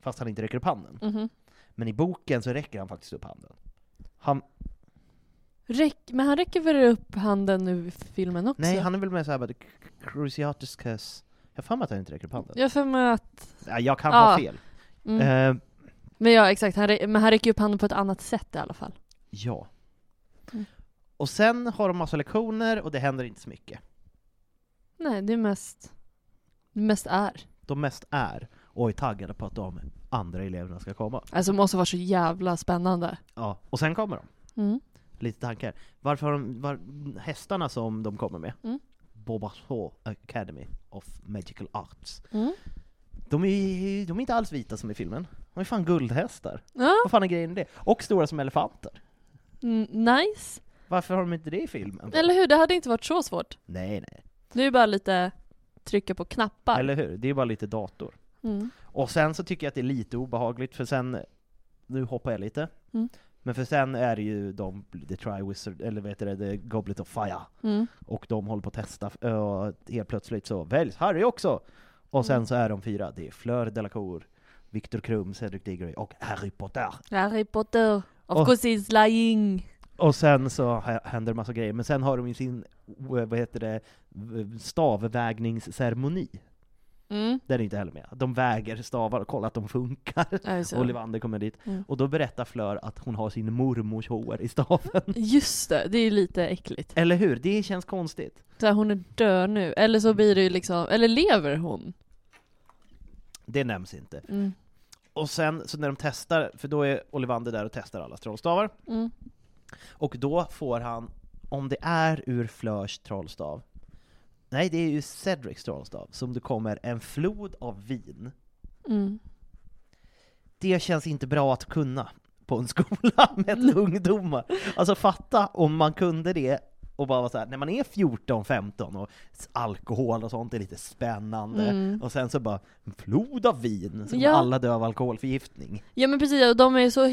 fast han inte räcker upp handen. mhm. Men i boken så räcker han faktiskt upp handen. Han, Räck, men han räcker väl upp handen nu i filmen också? nej, han är väl med såhär bara, The Cruciatus Curse, jag har för mig att han inte räcker upp handen. Jag för mig att... Nej, jag kan Ja. ha fel. Mm. Eh, Men ja, exakt. Han, rä- men han räcker upp handen på ett annat sätt i alla fall. Ja. Mm. Och sen har de massa lektioner och det händer inte så mycket. Nej, det är mest... Det mest är. De mest är och är taggade på att de andra eleverna ska komma. Alltså det måste vara så jävla spännande. Ja, och sen kommer de. Mm. Lite tankar. Varför har de, var, hästarna som de kommer med, Mm. Bobasaw Academy of Magical Arts, Mm. de är, de är inte alls vita som i filmen. De är fan guldhästar. Ja, Vad fan är grejen med det? Och stora som elefanter. mm, nice. Varför har de inte det i filmen? Eller hur? Det hade inte varit så svårt. Nej, nej. Det är ju bara lite trycka på knappar. Eller hur? Det är bara lite dator. Mm. Och sen så tycker jag att det är lite obehagligt, för sen, nu hoppar jag lite, Mm. Men för sen är det ju de, The Triwizard, eller vet du det, The Goblet of Fire, Mm. och de håller på att testa, och helt plötsligt så väljs Harry också! Och sen Mm. så är de fyra, det är Fleur Delacour, Victor Krum, Cedric Diggory och Harry Potter! Harry Potter. Of Och- course he's lying. Och sen så hä- händer massa grejer, men sen har de ju sin vad heter det, stavvägningsceremoni. Mm. Den är inte heller med. De väger stavar och kollar att de funkar. Det. Ollivander kommer dit. Mm. Och då berättar Flör att hon har sin mormors hår i staven. Just det, det är ju lite äckligt. Eller hur? Det känns konstigt. Så här, hon är död nu, eller så blir det ju liksom, eller lever hon? Det nämns inte. Mm. Och sen, så när de testar, för då är Ollivander där och testar alla trollstavar, Mm. och då får han, om det är ur Flörs trollstav, nej det är ju Cedrics trollstav, som det kommer en flod av vin. Mm. Det känns inte bra att kunna på en skola med ungdomar. Alltså fatta om man kunde det och bara vara så här, när man är 14-15 och alkohol och sånt är lite spännande, Mm. och sen så bara en flod av vin, så Ja. alla dö av alkoholförgiftning. Ja men precis, och de är så,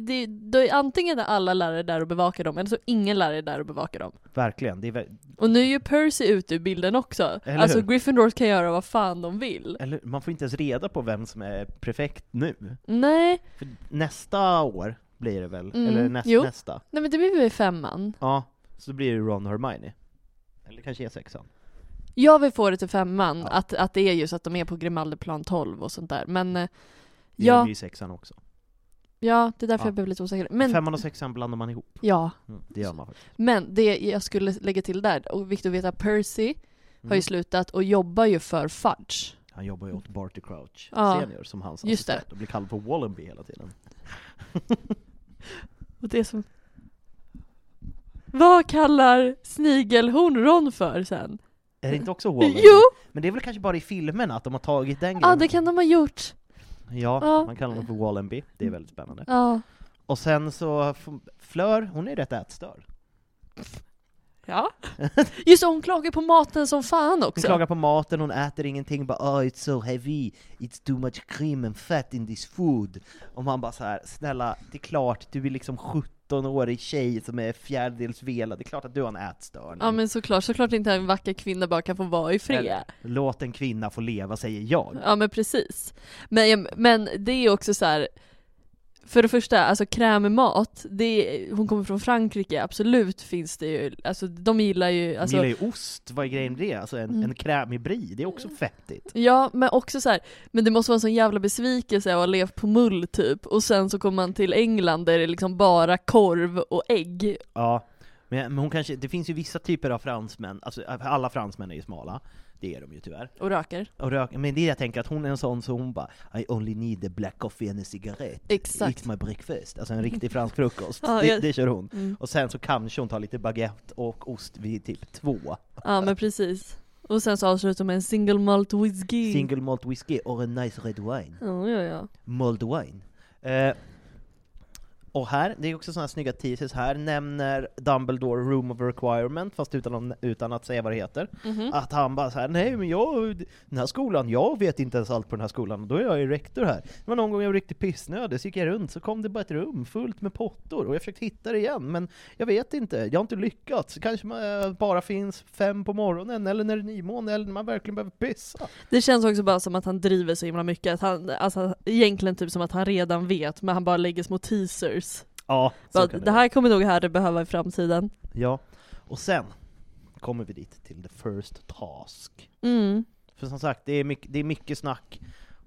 det, det är antingen är alla lärare där och bevakar dem, eller så ingen lärare där och bevakar dem. Verkligen, är Och nu är ju Percy ute ur bilden också. Eller alltså hur? Gryffindor kan göra vad fan de vill. eller man får inte ens reda på vem som är prefekt nu. Nej, För nästa år blir det väl, Mm, eller näst, jo. nästa? nej men det blir väl femman. Ja, så blir det Ron och Hermione. Eller kanske är sexan. Jag vill få det till femman, Ja. att, att det är just att de är på Grimaldeplan 12 och sånt där. Men eh, Det är ja, de ju i sexan också. ja, det är därför Ja. jag blev lite osäker. Men, Femman och sexan blandar man ihop. ja, Mm, det gör man faktiskt. men det jag skulle lägga till där, och viktigt att veta, Percy har Mm. ju slutat och jobbar ju för Fudge. Han jobbar ju åt Barty Crouch Ja, senior som hans just det. assistent och blir kallad för Wallenby hela tiden. Och det som... Vad kallar Snigelhorn Ron för sen? Är det inte också Wallenby? Jo! Men det är väl kanske bara i filmerna att de har tagit den Ja, grejen? det kan de ha gjort. Ja, Ja. man kallar honom för Wallenby. Det är väldigt spännande. Ja. Och sen så, f- Fleur, hon är rätt ätstörd. Ja. Just hon klagar på maten som fan Hon också. klagar på maten, hon äter ingenting, bara oh it's so heavy, it's too much cream and fat in this food. Och man bara så här, snälla, det är klart, du är liksom 17-årig tjej som är fjärdedels velad, det är klart att du har en ätstörning. Ja men såklart, såklart inte en vacker kvinna bara kan få vara i fred. Låt en kvinna få leva, säger jag. Ja men precis. Men, men det är också så här. För det första, alltså krämmat, det är, hon kommer från Frankrike, absolut finns det ju, alltså de gillar ju, alltså, De gillar ju ost, vad är grejen med det? Alltså en, Mm. en krämig brie, det är också fettigt. Ja, men också så här, men det måste vara en sån jävla besvikelse att ha levt på mull typ, och sen så kommer man till England där det är liksom bara korv och ägg. Ja, men, men hon kanske, det finns ju vissa typer av fransmän, alltså alla fransmän är ju smala, det är de ju tyvärr. Och röker. Och rök, men det är jag tänker att hon är en sån så hon bara I only need a black coffee and a cigarette. Exakt. Eat my breakfast. Alltså en riktig fransk frukost. Ja, det, det kör hon. Mm. Och sen så kanske hon tar lite baguette och ost vid typ två. Ja men precis. Och sen så avslutar med en single malt whisky. Single malt whisky or a nice red wine. Ja, ja, ja. Mulled wine. Eh, och här, det är också sådana snygga teasers här, nämner Dumbledore Room of Requirement, fast utan, utan att säga vad det heter. Mhm. Att han bara såhär, nej men jag, den här skolan, jag vet inte ens allt på den här skolan, och då är jag ju rektor här. Det var någon gång jag var riktigt pissnödig, så gick jag runt, så kom det bara ett rum fullt med pottor, och jag försökte hitta det igen, men jag vet inte, jag har inte lyckats. Kanske man, eh, bara finns fem på morgonen, eller när det är nymåne, eller när man verkligen behöver pissa. Det känns också bara som att han driver så himla mycket, att han, alltså egentligen typ som att han redan vet, men han bara lägger små teasers. Ja, så kan det här kommer nog Harry behöva i framtiden. Ja, och sen kommer vi dit till the first task. Mm. För som sagt, det är mycket, det är mycket snack,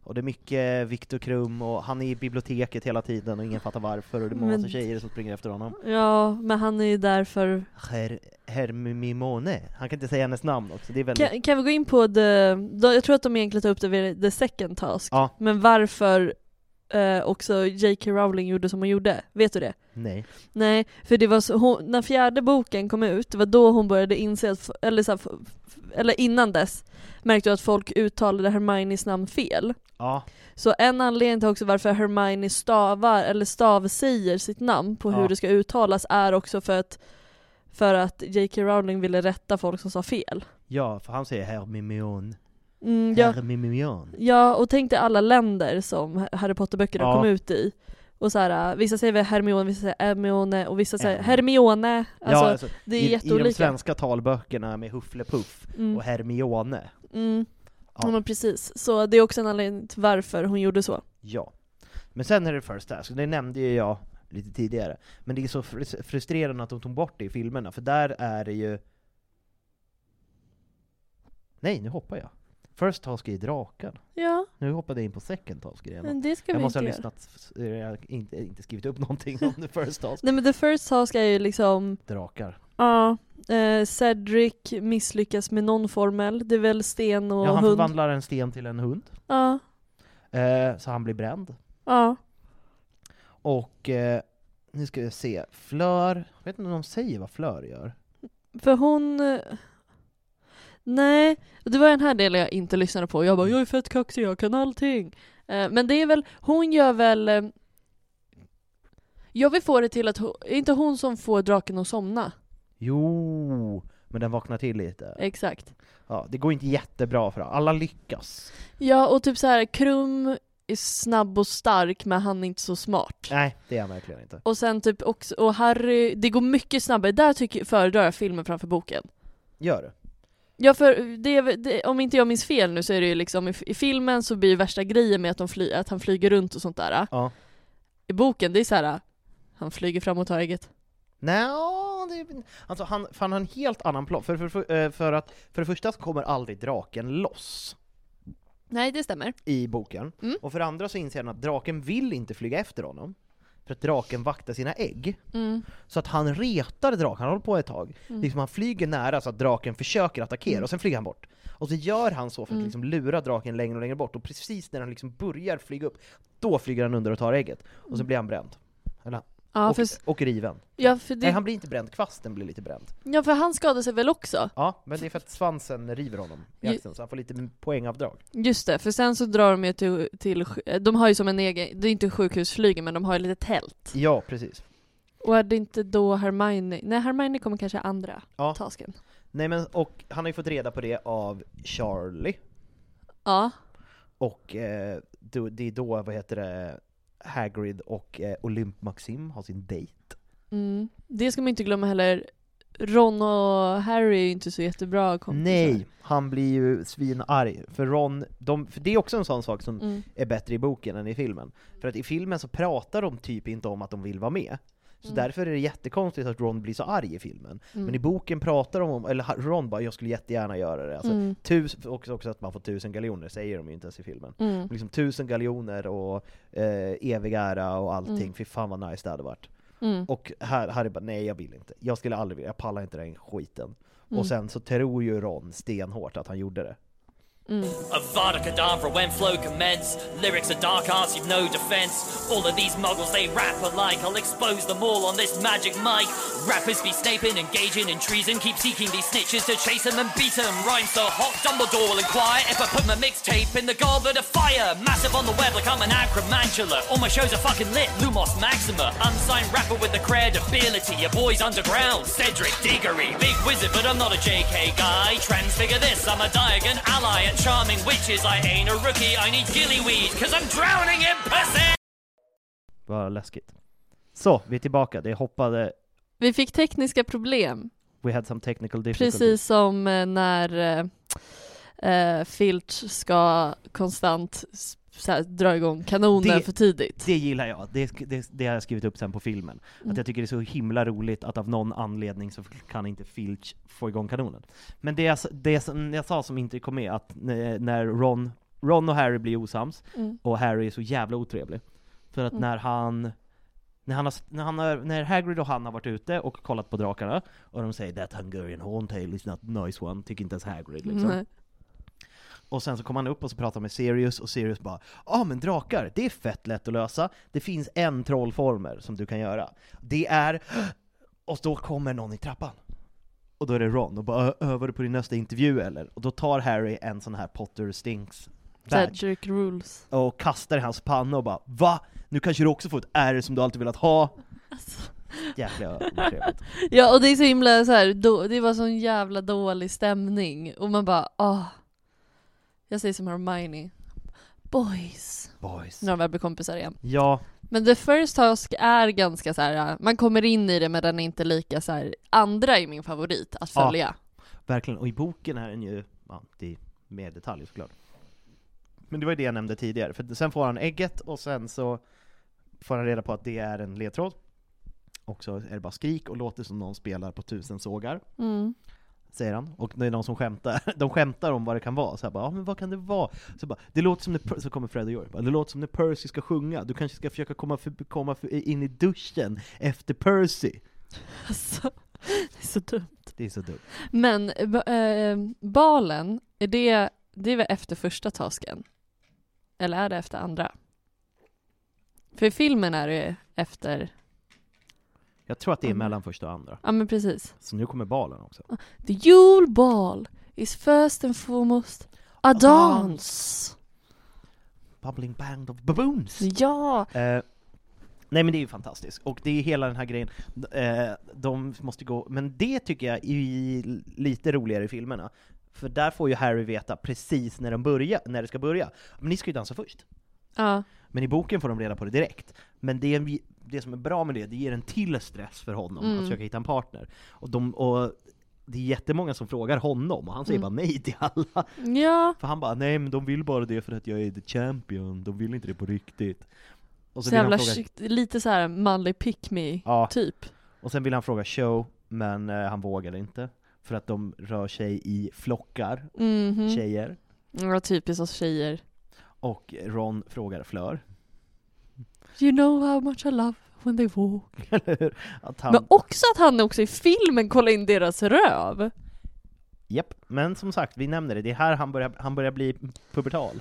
och det är mycket Viktor Krum, och han är i biblioteket hela tiden och ingen fattar varför, och det är Men- massa tjejer som springer efter honom. Ja, men han är ju där för... Her, Hermimone, han kan inte säga hennes namn också, det är väldigt... Kan, kan vi gå in på the... Jag tror att de egentligen tar upp det vid the second task. Ja. Men varför eh, också J.K. Rowling gjorde som hon gjorde, vet du det? Nej. Nej, för det var så, hon, när fjärde boken kom ut, det var då hon började inse att, eller, så här, eller innan dess, märkte jag att folk uttalade Hermiones namn fel. Ja, Så en anledning till också varför Hermione stavar, eller stavsäger sitt namn på hur Ja. det ska uttalas är också för att för att J.K. Rowling ville rätta folk som sa fel. ja, för han säger Hermimion. Mm, ja, ja, och tänk dig alla länder som Harry Potter-böckerna Ja. kom ut i. Och så här, äh, vissa säger väl Hermione, vissa säger Hermione och vissa säger Herm- Hermione. Alltså, ja, alltså, det är i, I de svenska talböckerna med Hufflepuff Mm. och Hermione. Mm. Ja. Ja. men precis, så det är också en anledning till varför hon gjorde så. Ja. Men sen är det First Task, det nämnde ju jag lite tidigare. Men det är så fr- frustrerande att de tog bort det i filmerna, för där är det ju Nej, nu hoppar jag. First task är draken. Ja, Nu hoppade jag in på second task igen. men det ska Jag vi måste inte ha lyssnat, eh, jag har inte, inte skrivit upp någonting om the first task. Nej men the first task är ju liksom, Drakar. ja, eh, Cedric misslyckas med någon formel, det är väl sten och Ja, han hund. förvandlar en sten till en hund, Ja, eh, så han blir bränd. ja. Och eh, nu ska vi se, Flör, jag vet inte om de säger vad Flör gör? För hon... Nej, det var den här delen jag inte lyssnade på. Jag bara 'Jag är fett kaxig, jag kan allting' Eh, Men det är väl, hon gör väl... eh, Jag vill få det till att, hon, är inte hon som får draken att somna? Jo, men den vaknar till lite. Exakt. Ja, det går inte jättebra för alla lyckas. Ja, och typ så här Krum är snabb och stark men han är inte så smart. Nej, det är han verkligen inte. Och sen typ också, och Harry, det går mycket snabbare. Där tycker, föredrar jag filmen framför boken. Gör det. Ja för det, det, om inte jag minns fel nu så är det ju liksom i, i filmen så blir ju värsta grejen med att, de fly, att han flyger runt och sånt där. Ja. I boken, det är så här. han flyger fram och tar ägget. Nej, är, alltså han, för han har en helt annan plan. För, för, för, eh, för att, för det första så kommer aldrig draken loss Nej det stämmer. i boken. Mm. Och för det andra så inser han att draken vill inte flyga efter honom. För att draken vaktar sina ägg. Mm. Så att han retar draken, han håller på ett tag. Mm. Liksom han flyger nära så att draken försöker attackera, Mm. och sen flyger han bort. Och så gör han så för att Mm. liksom lura draken längre och längre bort, och precis när han liksom börjar flyga upp, då flyger han under och tar ägget. Och så blir han bränd. Eller, Ja, och, för, och riven. ja, för det, Nej, han blir inte bränd, kvasten blir lite bränd. ja, för han skadar sig väl också? Ja, men det är för att svansen river honom i Ju- axeln, så han får lite poängavdrag. Just det, för sen så drar de ju till, till de har ju som en egen, det är inte sjukhusflygen men de har ju lite tält. Ja, precis. Och är det inte då Hermione, nej Hermione kommer kanske andra Ja. tasken. Nej men, och han har ju fått reda på det av Charlie, Ja. och eh, det är då, vad heter det, Hagrid och eh, Olymp Maxim har sin dejt. Mm. Det ska man inte glömma heller. Ron och Harry är ju inte så jättebra kompisar. Nej, han blir ju svinarg, för Ron, de, för det är också en sån sak som Mm. är bättre i boken än i filmen. För att i filmen så pratar de typ inte om att de vill vara med. Så Mm. därför är det jättekonstigt att Ron blir så arg i filmen. Mm. Men i boken pratar de om, eller Ron bara 'jag skulle jättegärna göra det' alltså, Mm. tus, också, också att man får tusen galjoner, säger de ju inte ens i filmen. Mm. Liksom tusen galjoner och eh, evig ära och allting, Mm. fy fan vad nice det hade varit. Mm. Och här, Harry bara nej jag vill inte, jag skulle aldrig vilja, jag pallar inte den skiten. Mm. Och sen så tror ju Ron stenhårt att han gjorde det. Mm. Avada Kedavra when flow commence. Lyrics are dark arts, you've no defense. All of these muggles they rap alike. I'll expose them all on this magic mic. Rappers be snaping, engaging in treason. Keep seeking these snitches to chase them and beat them. Rhyme so hot, Dumbledore will inquire if I put my mixtape in the goblet of fire. Massive on the web like I'm an acromantula. All my shows are fucking lit, Lumos Maxima. Unsigned rapper with the credibility. Your boy's underground, Cedric Diggory. Big wizard, but I'm not a JK guy. Transfigure this, I'm a Diagon ally at charming witches. I ain't a rookie, I need gillyweed, cause I'm drowning in pussy! Vad läskigt. Så, vi är tillbaka, det hoppade, Vi fick tekniska problem, we had some technical difficulties. precis som eh, när eh, Filch ska konstant här, dra igång kanonen Det- för tidigt. Det gillar jag, det, det, det har jag skrivit upp sen på filmen. Mm. Att jag tycker det är så himla roligt att av någon anledning så kan inte Filch få igång kanonen. Men det jag, det som jag sa som inte kom med, att när när Ron, Ron och Harry blir osams, Mm. och Harry är så jävla otrevlig. För att Mm. när han när, han har, när, han har, när Hagrid och han har varit ute och kollat på drakarna, och de säger 'That Hungarian Horntail is not a nice one' tycker inte ens Hagrid liksom. Och sen så kommer han upp och så pratar med Sirius, och Sirius bara Ja ah, men drakar, det är fett lätt att lösa. Det finns en trollformer som du kan göra. Det är... Och då kommer någon i trappan. Och då är det Ron, och bara "Ö- övar du på din nästa intervju eller? Och då tar Harry en sån här Potter Stinks Cedric rules. och kastar i hans panna och bara Va? Nu kanske du också får ett R som du alltid velat ha? Alltså. Jäkla otrevligt. Ja och det är så himla så här, då, det var sån jävla dålig stämning och man bara ah. Jag säger som Hermione. Boys. Boys. När de väl blir kompisar igen. Ja, Men The First Task är ganska så här. man kommer in i det men den är inte lika så här. andra är min favorit att Ja. följa. verkligen. Och i boken är den ju, ja, det är mer detaljer såklart. Men det var ju det jag nämnde tidigare, för sen får han ägget och sen så får han reda på att det är en ledtråd. Och så är det bara skrik och låter som någon spelar på tusen sågar. Mm. Säger han, och det är någon som skämtar, de skämtar om vad det kan vara, så här bara, ja men vad kan det vara? Så, bara, det låter som när, så kommer Fred och George, bara, det låter som när Percy ska sjunga, du kanske ska försöka komma, för, komma för, in i duschen efter Percy. Alltså, det är så dumt. Det är så dumt. Men eh, balen, är det, det är väl efter första tasken? Eller är det efter andra? För i filmen är det efter, Jag tror att det är mellan första och andra. ja men precis. Så nu kommer balen också. The Yule Ball is first and foremost a dance. Bubbling band of baboons! Ja! Eh, nej men det är ju fantastiskt, och det är hela den här grejen, eh, de måste gå, men det tycker jag är lite roligare i filmerna, för där får ju Harry veta precis när, de börjar, när det ska börja. Men ni ska ju dansa först. Ja. Men i boken får de reda på det direkt. Men det, är en, det som är bra med det, det ger en till stress för honom Mm. att försöka hitta en partner. Och, de, och det är jättemånga som frågar honom, och han säger Mm. bara nej till alla. Ja. För han bara, nej men de vill bara det för att jag är the champion, de vill inte det på riktigt. Och Så, han jävla fråga- lite så här manlig pick me Ja. typ. Och sen vill han fråga show, men eh, han vågar inte. För att de rör sig i flockar, Mhm. tjejer. Ja, typiskt oss tjejer. Och Ron frågar Flör. You know how much I love when they walk. Han... Men också att han också i filmen kollar in deras röv. Japp, men som sagt, vi nämner det, det är här han börjar, han börjar bli pubertal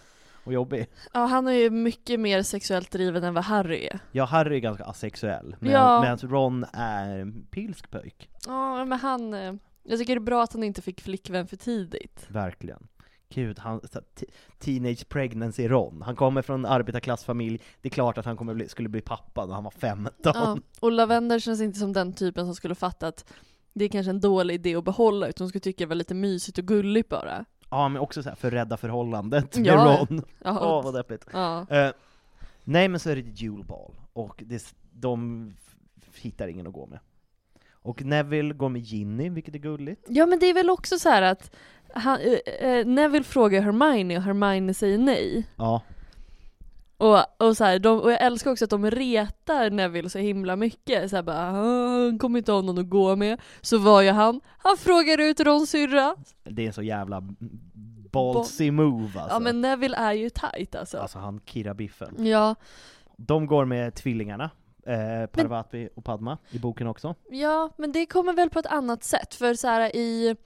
och jobbig. Ja, han är ju mycket mer sexuellt driven än vad Harry är. Ja, Harry är ganska asexuell, men, Ja. medan Ron är en pilsk pöjk. Ja, men han... eh, Jag tycker det är bra att han inte fick flickvän för tidigt. Verkligen. Gud, han, teenage pregnancy Ron. Han kommer från arbetarklassfamilj, det är klart att han kommer bli, skulle bli pappa när han var 15. Ja. Och Lavender känns inte som den typen som skulle fatta att det är kanske en dålig idé att behålla, utan hon skulle tycka det var lite mysigt och gulligt bara. Ja, men också så här, för rädda förhållandet med Ja. Ron. Ja. Åh, vad deppigt. Ja. Eh, nej, men så är det Jule Ball, och det, de hittar ingen att gå med. Och Neville går med Ginny, vilket är gulligt. Ja men det är väl också så här att han, eh, eh, Neville frågar Hermione och Hermione säger nej. Ja, Och, och, så här, de, och jag älskar också att de retar Neville så himla mycket. Så här bara, "Ah, han kommer inte ha någon att gå med. Så var ju han, han frågar ut Rons syrra. det är en så jävla ballsy move alltså. Ja men Neville är ju tight alltså. Alltså han kirrar biffen. Ja, De går med tvillingarna, eh, Parvati och Padma, i boken också. ja, men det kommer väl på ett annat sätt. För så här i,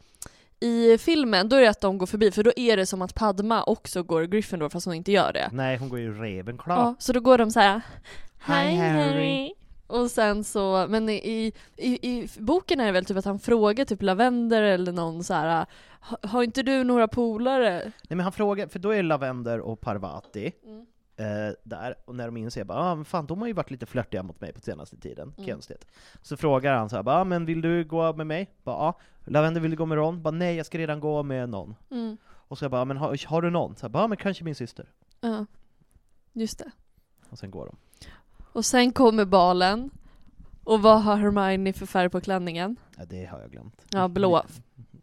i filmen, då är det att de går förbi, för då är det som att Padma också går Gryffindor fast hon inte gör det. Nej, hon går ju Ravenclaw. Ja, så då går de så här. Hi, Harry." Och sen så, men i, i, i boken är det väl typ att han frågar typ Lavender eller någon så här. "Ha- har inte du några polare? Nej men han frågar, för då är Lavender och Parvati Mm. eh, där, och när de inser bara, ah, men fan de har ju varit lite flörtiga mot mig på senaste tiden, Mm. konstigt. Så frågar han så här, bara, ah, men vill du gå med mig? Bara, ja. Lavender vill du gå med Ron? Bara, nej jag ska redan gå med någon. Mm. Och så jag bara, men har, har du någon? Så jag bara, ah, men kanske min syster. Ja, just det. Och sen går de. Och sen kommer balen. Och vad har Hermione för färg på klänningen? Ja, det har jag glömt. Ja, blå.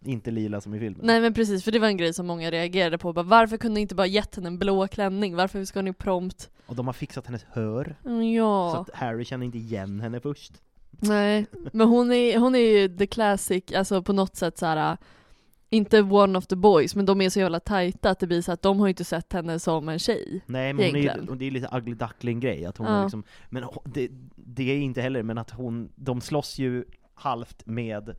Inte lila som i filmen. Nej men precis, för det var en grej som många reagerade på. Bara, varför kunde ni inte bara gett henne en blå klänning? Varför ska ni prompt? Och de har fixat hennes hör, så Mm, Ja. att Harry känner inte igen henne först. Nej, men hon är, hon är ju the classic, alltså på något sätt så här. inte one of the boys, men de är så jävla tajta att det blir så att de har ju inte sett henne som en tjej. Nej men hon är, Egentligen. det är lite ugly duckling grej, att hon Ja. är liksom, men det, det är inte heller, men att hon, de slåss ju halvt med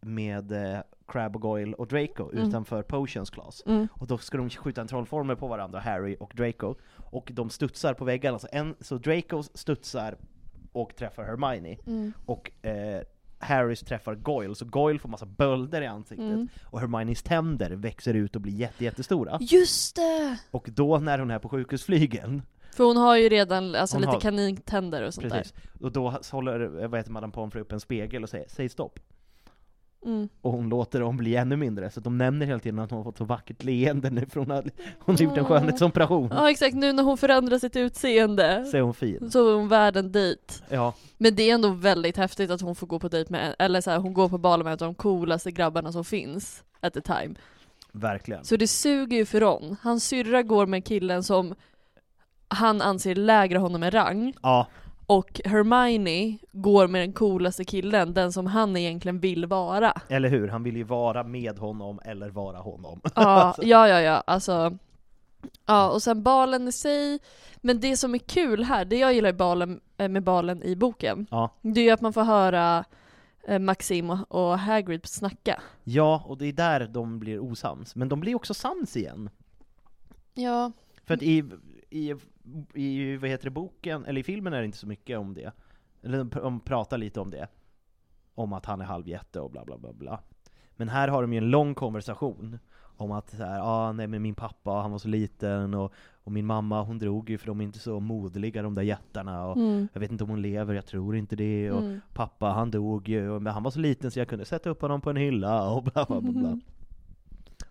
med eh, Crab och Goyle och Draco Mm. utanför Potions Class. Mm. Och då ska de skjuta en trollformel på varandra, Harry och Draco, och de studsar på väggarna, så, en, så Draco studsar och träffar Hermione, Mm. och eh, Harrys träffar Goyle, så Goyle får massa bölder i ansiktet, Mm. och Hermiones tänder växer ut och blir jätte, jättestora. Just det! Och då när hon är på sjukhusflygen, För hon har ju redan alltså, Hon lite har- kanintänder och sånt precis, och då håller, vad heter Madame Pomfrey upp en spegel och säger 'Säg stopp' där. Mm. och hon låter dem bli ännu mindre, så de nämner hela tiden att hon har fått så vackert leende nu hon har, hon har gjort en skönhetsoperation. Ja exakt, nu när hon förändrar sitt utseende Så är hon fin. så är hon värd en dejt. Ja, Men det är ändå väldigt häftigt att hon får gå på dejt med, eller så här, hon går på bal med en av de coolaste grabbarna som finns at the time. verkligen. Så det suger ju för Ron. Hans syrra går med killen som han anser lägre honom i rang, Ja, Och Hermione går med den coolaste killen, den som han egentligen vill vara. Eller hur? Han vill ju vara med honom eller vara honom. Ja, Alltså, ja, ja, ja, alltså. Ja, och sen balen i sig. Men det som är kul här, det jag gillar balen, eh, med balen i boken, ja. det är ju att man får höra eh, Maxim och- och Hagrid snacka. ja, och det är där de blir osams. Men de blir också sams igen. Ja. För att i, i, i vad heter det, boken, eller i filmen är det inte så mycket om det. Eller de pr- de pratar lite om det. Om att han är halvjätte och bla bla bla bla. Men här har de ju en lång konversation om att så här, ah, nej men min pappa han var så liten och, och min mamma hon drog ju för de är inte så modliga de där jättarna och Mm. jag vet inte om hon lever, jag tror inte det och Mm. pappa han dog ju, och- men han var så liten så jag kunde sätta upp honom på en hylla och bla bla bla, bla.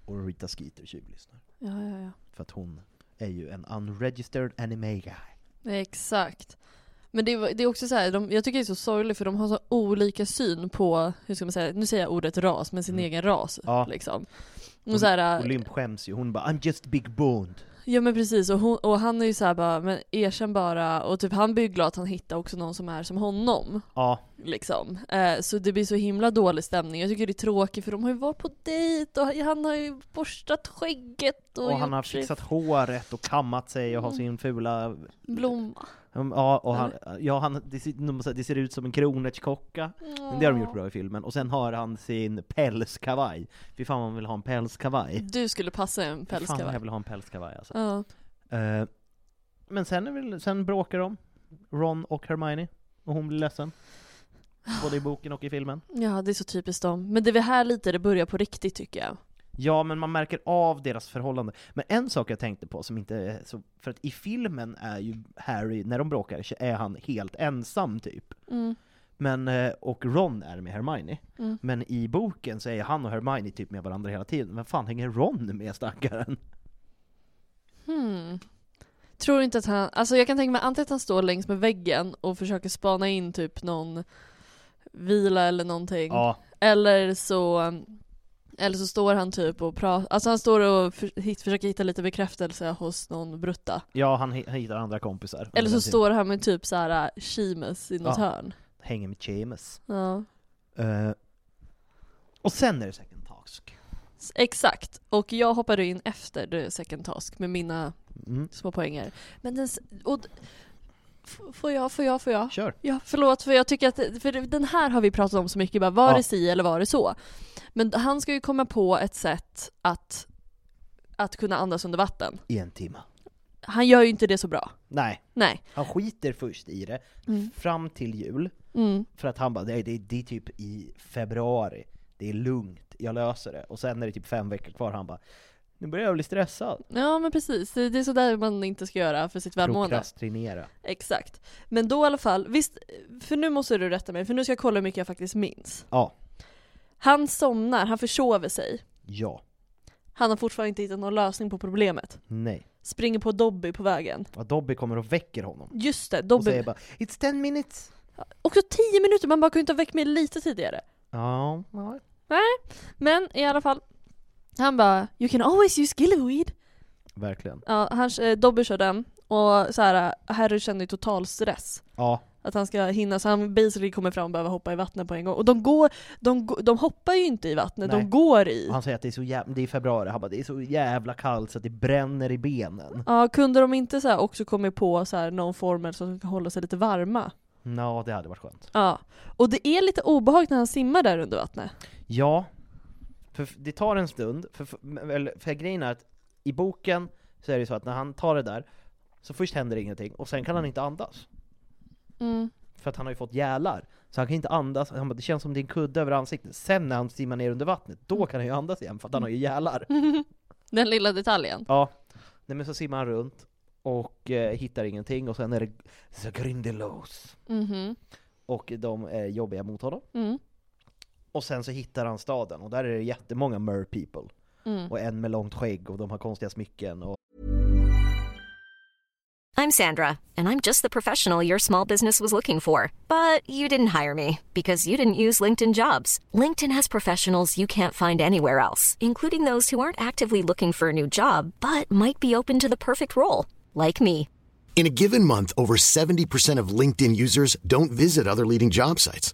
Och Rita Skeeter tjuvlyssnar. Ja, ja, ja. För att hon är ju en unregistered anime guy. Exakt. Men det, är- det är också så här, de, jag tycker det är så sorgligt för de har så olika syn på, hur ska man säga, nu säger jag ordet ras, men sin Mm. egen ras. Ja. Liksom. Och så här, Olymp skäms ju, hon bara 'I'm just big boned' Ja men precis, och, hon, och han är ju såhär bara, men erkänn bara, och typ han blir ju glad att han hittar också någon som är som honom. Ja, Liksom. Eh, så det blir så himla dålig stämning. Jag tycker det är tråkigt för de har ju varit på dejt och han har ju borstat skägget och, och han har fixat håret och kammat sig och har sin fula blomma. Um, Ja, och han, ja, han, det, ser, det ser ut som en kronärtskocka, men det har de gjort bra i filmen. Och sen har han sin pälskavaj. Fy fan man vill ha en pälskavaj. Du skulle passa en Fy Fan jag pälskavaj. vill ha en pälskavaj alltså. Ja. Eh, men sen, är väl, sen bråkar de, Ron och Hermione, och hon blir ledsen. Både i boken och i filmen. ja, det är så typiskt dem. Men det är väl här lite det börjar på riktigt tycker jag. Ja, men man märker av deras förhållande. Men en sak jag tänkte på som inte är så, för att i filmen är ju Harry, när de bråkar, så är han helt ensam typ. Mm. Men, eh, och Ron är med Hermione. Mm. Men i boken så är han och Hermione typ med varandra hela tiden. Men fan hänger Ron med stackaren? Hmm. Tror inte att han, alltså jag kan tänka mig antingen att han står längs med väggen och försöker spana in typ någon vila eller någonting. Ja, Eller så eller så står han typ och pratar, alltså han står och för, hit, försöker hitta lite bekräftelse hos någon brutta. ja han hi- hittar andra kompisar. Eller så står han med typ såhär Seamus i något Ja. hörn. Hänger med Seamus. Ja. Eh, och sen är det second task. Exakt, och jag hoppade in efter the second task med mina Mm. små poänger. Men den, och, får jag, får jag, får jag? Kör. Ja, förlåt för jag tycker att, för den här har vi pratat om så mycket, bara var Ja. det si eller var det så? Men han ska ju komma på ett sätt att, att kunna andas under vatten. I en timme. Han gör ju inte det så bra. Nej, Nej. han skiter först i det, Mm. fram till jul. Mm. För att han bara, det, det, det är typ i februari, det är lugnt, jag löser det. Och sen är det typ fem veckor kvar, han bara, nu börjar jag bli stressad. Ja men precis, det är sådär man inte ska göra för sitt välmående. Prokrastinera. Exakt. Men då i alla fall, visst, för nu måste du rätta mig, för nu ska jag kolla hur mycket jag faktiskt minns. Ja, Han somnar, han försover sig. ja, Han har fortfarande inte hittat någon lösning på problemet. nej. Springer på Dobby på vägen. Och Dobby kommer och väcker honom. Just det, Och Dobby. säger bara 'It's 10 minutes' Också 10 minuter, man bara kunde inte ha väckt mig lite tidigare. Ja, ja. Men i alla fall, han bara 'You can always use gillyweed' verkligen. Ja, han, eh, Dobby kör den, och så här, Harry känner ju total stress. Ja, Att han ska hinna, så han basically kommer fram och behöver hoppa i vattnet på en gång. Och de går, de, de hoppar ju inte i vattnet, Nej. de går i. och han säger att det är så jävla, det är februari, han bara 'Det är så jävla kallt så att det bränner i benen' Ja, kunde de inte så här också kommit på så här någon formel som kan hålla sig lite varma? Ja, det hade varit skönt. Ja. Och det är lite obehagligt när han simmar där under vattnet. Ja, för det tar en stund, för, för, för grejen är att i boken så är det så att när han tar det där, så först händer ingenting, och sen kan han inte andas. Mm. För att han har ju fått gälar. Så han kan inte andas, han bara, det känns som det är en kudde över ansiktet. Sen när han simmar ner under vattnet, då kan han ju andas igen för att han har ju gälar. Den lilla detaljen. Ja, nej men så simmar han runt och eh, hittar ingenting och sen är det The Grindelows. Mhm. Och de är jobbiga mot honom. Mm. Och sen så hittar han staden och där är det jättemånga mer people. Mm. Och en med långt skägg och de har konstiga smycken och I'm Sandra, and I'm just the professional your small business was looking for. But you didn't hire me because you didn't use LinkedIn jobs. LinkedIn has professionals you can't find anywhere else, including those who aren't actively looking for a new job but might be open to the perfect role, like me. In a given month, over 70% of LinkedIn users don't visit other leading job sites.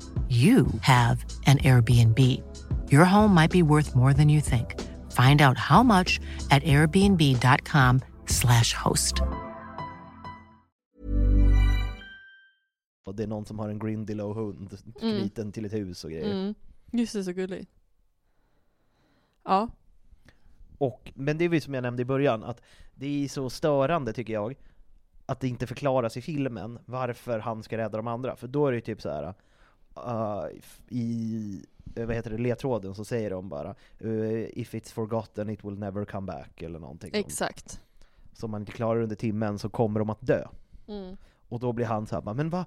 you have an Airbnb. Your home might be worth more than you think. Find out how much at airbnb.com/slash host. Och det är någon som har en Grindelow-hund Mm. knuten till ett hus och grejer. Mm. Just det, så gulligt. Ja. Och, men det är ju som jag nämnde i början, att det är så störande tycker jag, att det inte förklaras i filmen varför han ska rädda de andra. För då är det ju typ så här. Uh, i eh, vad heter det, ledtråden så säger de bara uh, If it's forgotten it will never come back eller någonting. Exakt. Så om man inte klarar under timmen så kommer de att dö. Mm. Och då blir han så här, bara, men vad?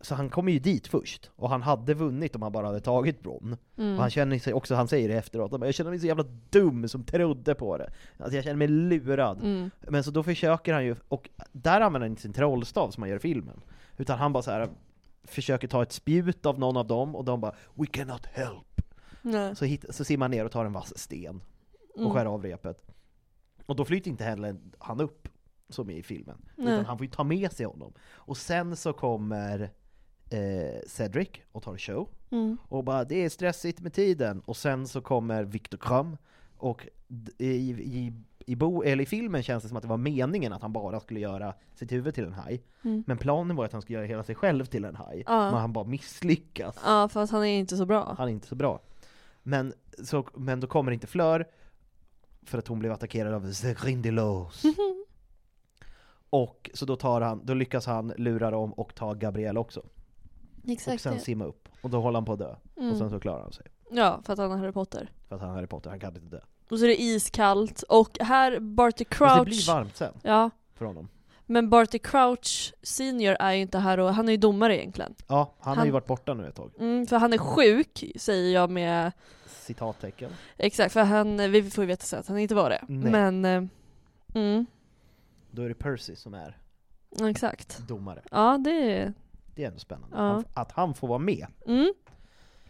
Så han kommer ju dit först, och han hade vunnit om han bara hade tagit Bron. Mm. Och han känner sig också, han säger det efteråt, jag känner mig så jävla dum som trodde på det. Alltså jag känner mig lurad. Mm. Men så då försöker han ju, och där använder han inte sin trollstav som han gör i filmen. Utan han bara så här försöker ta ett spjut av någon av dem, och de bara 'We cannot help' Nej. så, hit, så simmar ner och tar en vass sten och Mm. skär av repet. Och då flyter inte heller han upp, som i filmen. Nej. Utan han får ju ta med sig honom. Och sen så kommer eh, Cedric och tar show, Mm. och bara 'Det är stressigt med tiden' Och sen så kommer Victor Krum, och i, i, i, bo, eller i filmen känns det som att det var meningen att han bara skulle göra sitt huvud till en haj. Mm. Men planen var att han skulle göra hela sig själv till en haj. Ja. Men han bara misslyckas. Ja, för att han är inte så bra. Han är inte så bra. Men, så, men då kommer inte Fleur, för att hon blev attackerad av The Grindelows. Och så då, tar han, då lyckas han lura dem och ta Gabrielle också. och Exakt sen det. simma upp. Och då håller han på att dö. Mm. Och sen så klarar han sig. Ja, för att han är Harry Potter. För att han är Harry Potter, han kan inte dö. Och så är det iskallt, och här Barty Crouch... Fast det blir varmt sen, Ja, för honom. men Barty Crouch senior är ju inte här och han är ju domare egentligen. Ja, han, har Han- ju varit borta nu ett tag. Mm, för han är sjuk, säger jag med... Citattecken. Exakt, för han, vi får ju veta sen att han inte var det. Nej. Men... eh, Mm, Då är det Percy som är exakt. domare. Ja, det är... Det är ändå spännande. Ja. Han, att han får vara med. Mm.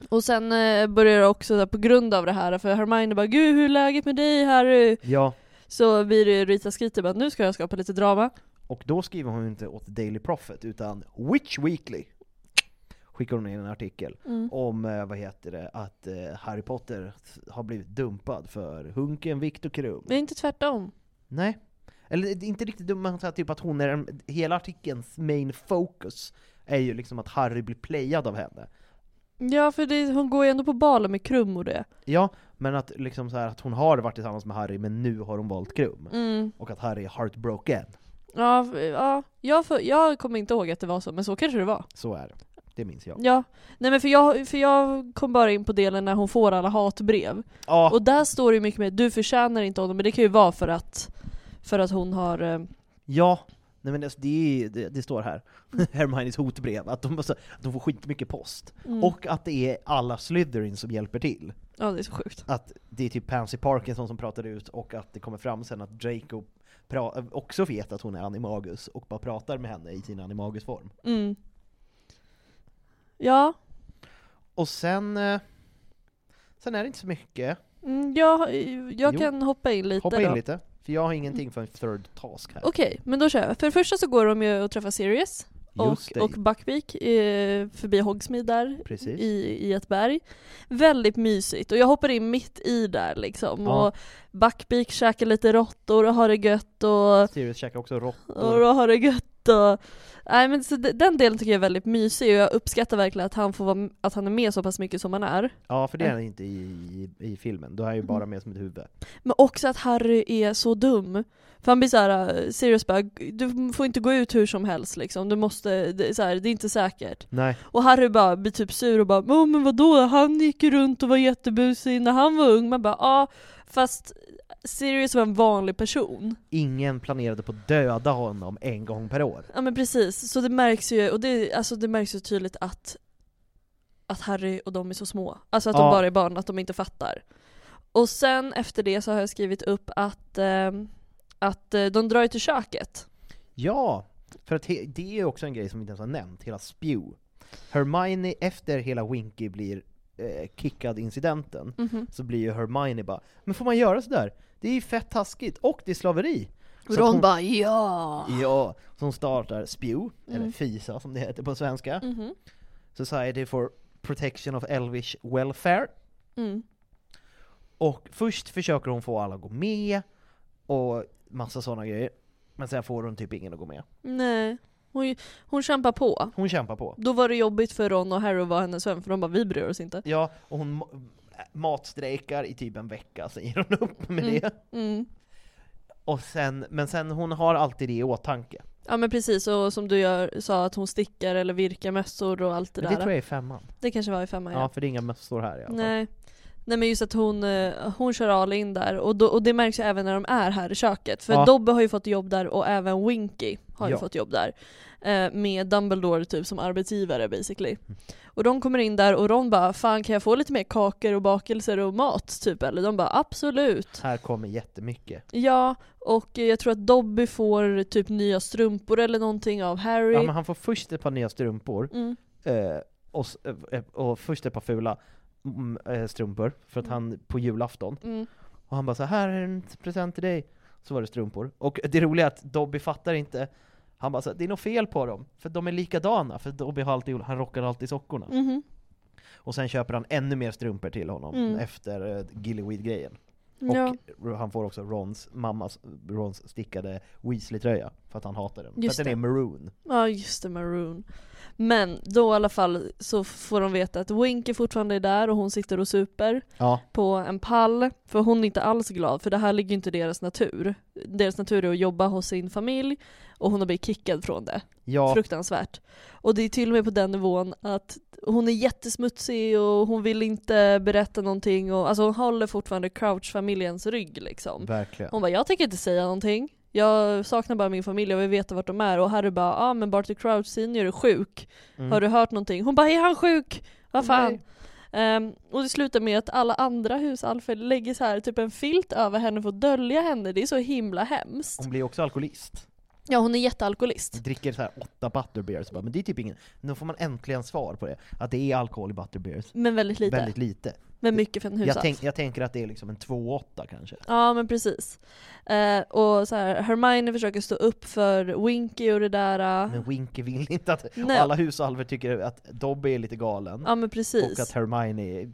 Och sen eh, börjar det också där, på grund av det här, för Hermione bara 'Gud, hur är läget med dig Harry?' Ja, Så blir det Rita Skeeter bara 'Nu ska jag skapa lite drama' och då skriver hon inte åt Daily Prophet, utan Witch Weekly. Skickar hon in en artikel Mm. om, eh, vad heter det, att eh, Harry Potter har blivit dumpad för hunken Victor Krum. Men inte tvärtom. Nej. Eller är inte riktigt dumt, så här, typ att hon är, hela artikelns main focus är ju liksom att Harry blir playad av henne. Ja, för det, hon går ju ändå på balen med Krum och det. Ja, men att liksom så här, att hon har varit tillsammans med Harry, men nu har hon valt Krum. Mm. Och att Harry är heartbroken. Ja, ja jag, för, jag kommer inte ihåg att det var så, men så kanske det var. Så är det. Det minns jag. Ja, nej men för jag, för jag kom bara in på delen när hon får alla hatbrev. Ja, Och där står det ju mycket mer, du förtjänar inte honom, men det kan ju vara för att, för att hon har... eh, ja. Nej men det, det, det, det står här, Hermiones hotbrev, att de, måste, att de får skitmycket post. Mm. Och att det är alla Slytherin som hjälper till. Ja, det är så sjukt. Att det är typ Pansy Parkinson som pratar ut, och att det kommer fram sen att Draco också vet att hon är animagus, och bara pratar med henne i sin animagusform. Mm. Ja, Och sen... eh, Sen är det inte så mycket. mm, jag, jag Jo. kan hoppa in lite Hoppa in då. lite, för jag har ingenting för en third task här. Okej, men då kör jag. För det första så går de ju och träffar Sirius och, Just det. och Buckbeak eh, förbi Hogsmeade där Precis. i, i ett berg. Väldigt mysigt och jag hoppar in mitt i där liksom Ja. och Buckbeak käkar lite råttor och har det gött gött och, Sirius käkar också och råttor. då har det gött och Nej men så de- den delen tycker jag är väldigt mysig och jag uppskattar verkligen att han får vara, att han är med så pass mycket som han är. Ja, för det är han inte i, i, i filmen. Då är han ju Mm. bara med som ett huvud. Men också att Harry är så dum. För han blir såhär, Sirius bara, du får inte gå ut hur som helst liksom, du måste, det, så här, det är inte säkert. Nej. Och Harry bara blir typ sur och bara Åh men vadå, han gick runt och var jättebusig när han var ung. Man bara ja, fast Sirius var en vanlig person. Ingen planerade på att döda honom en gång per år. Ja men precis, så det märks ju, och det, alltså, det märks ju tydligt att att Harry och de är så små. Alltså att Ja. de bara är barn, att de inte fattar. Och sen efter det så har jag skrivit upp att, eh, att eh, de drar ju till köket. Ja, för att det är ju också en grej som vi inte ens har nämnt, hela Spew. Hermione, efter hela Winky blir eh, kickad incidenten, Mhm. så blir ju Hermione bara Men får man göra sådär? Det är ju fett taskigt, och det är slaveri! Så Ron hon- bara ja. Ja, så hon startar Spew, eller Mm. FISA som det heter på svenska, Mhm. Society for Protection of Elvish Welfare. Mm. Och först försöker hon få alla att gå med, och massa sådana grejer. Men sen får hon typ ingen att gå med. Nej, hon, hon kämpar på. Hon kämpar på. Då var det jobbigt för Ron och Harry att vara hennes vän, för de bara vi bryr oss inte. Ja, och hon ma- matstrejkar i typ en vecka, sen ger hon upp med Mm. det. Mm. Och sen, men sen hon har alltid det i åtanke. Ja men precis, och som du gör, sa att hon stickar eller virkar mössor och allt det Men där. det tror jag är femman. Det kanske var i femman Ja, för det är inga mössor här i alla fall. Nej. Nej men just att hon, eh, hon kör all in där, och, då, och det märks ju även när de är här i köket. För Ja. Dobby har ju fått jobb där och även Winky har ju Ja. fått jobb där. Eh, med Dumbledore typ som arbetsgivare basically. Mm. Och de kommer in där och Ron bara 'Fan kan jag få lite mer kakor och bakelser och mat?' typ eller? De bara 'Absolut' Här kommer jättemycket. Ja, och jag tror att Dobby får typ nya strumpor eller någonting av Harry. Ja, men han får först ett par nya strumpor, Mm. eh, och, eh, och först ett par fula mm, strumpor, för att han, på julafton. Mm. Och han bara så här är en present till dig. Så var det strumpor. Och det roliga är att Dobby fattar inte, han bara så det är något fel på dem, för de är likadana, för Dobby har alltid, han rockar alltid sockorna. Mhm. Och sen köper han ännu mer strumpor till honom Mm. efter uh, Gillyweed-grejen. Och Ja. han får också Rons mammas, Rons stickade Weasley-tröja, för att han hatar den. Just för att den är maroon. Ja just det, Maroon. Men då i alla fall så får de veta att fortfarande är där och hon sitter och super Ja. på en pall. För hon är inte alls glad, för det här ligger inte i deras natur. Deras natur är att jobba hos sin familj och hon har blivit kickad från det. Ja. Fruktansvärt. Och det är till och med på den nivån att hon är jättesmutsig och hon vill inte berätta någonting och alltså hon håller fortfarande Crouch-familjens rygg liksom. Verkligen. Hon bara, jag tänker inte säga någonting. Jag saknar bara min familj, jag vill veta vart de är. Och Harry bara, ah, men Barty Crouch senior är sjuk. Mm. Har du hört någonting? Hon bara, är han sjuk? Vad fan? Ehm, och det slutar med att alla andra husalfer lägger så här typ en filt över henne för att dölja henne. Det är så himla hemskt. Hon blir också alkoholist. Ja, hon är jättealkoholist. Dricker så här åtta butterbeers, bara, men det är typ ingen... Nu får man äntligen svar på det, att det är alkohol i butterbeers. Men väldigt lite. Väldigt lite. Men mycket för en Jag, husalf. tänk, jag tänker att det är liksom en 2-8 kanske. Ja men precis. Eh, och så här, Hermione försöker stå upp för Winky och det där. eh. Men Winky vill inte att... Nej. Alla husalver tycker att Dobby är lite galen. Ja men precis. Och att Hermione är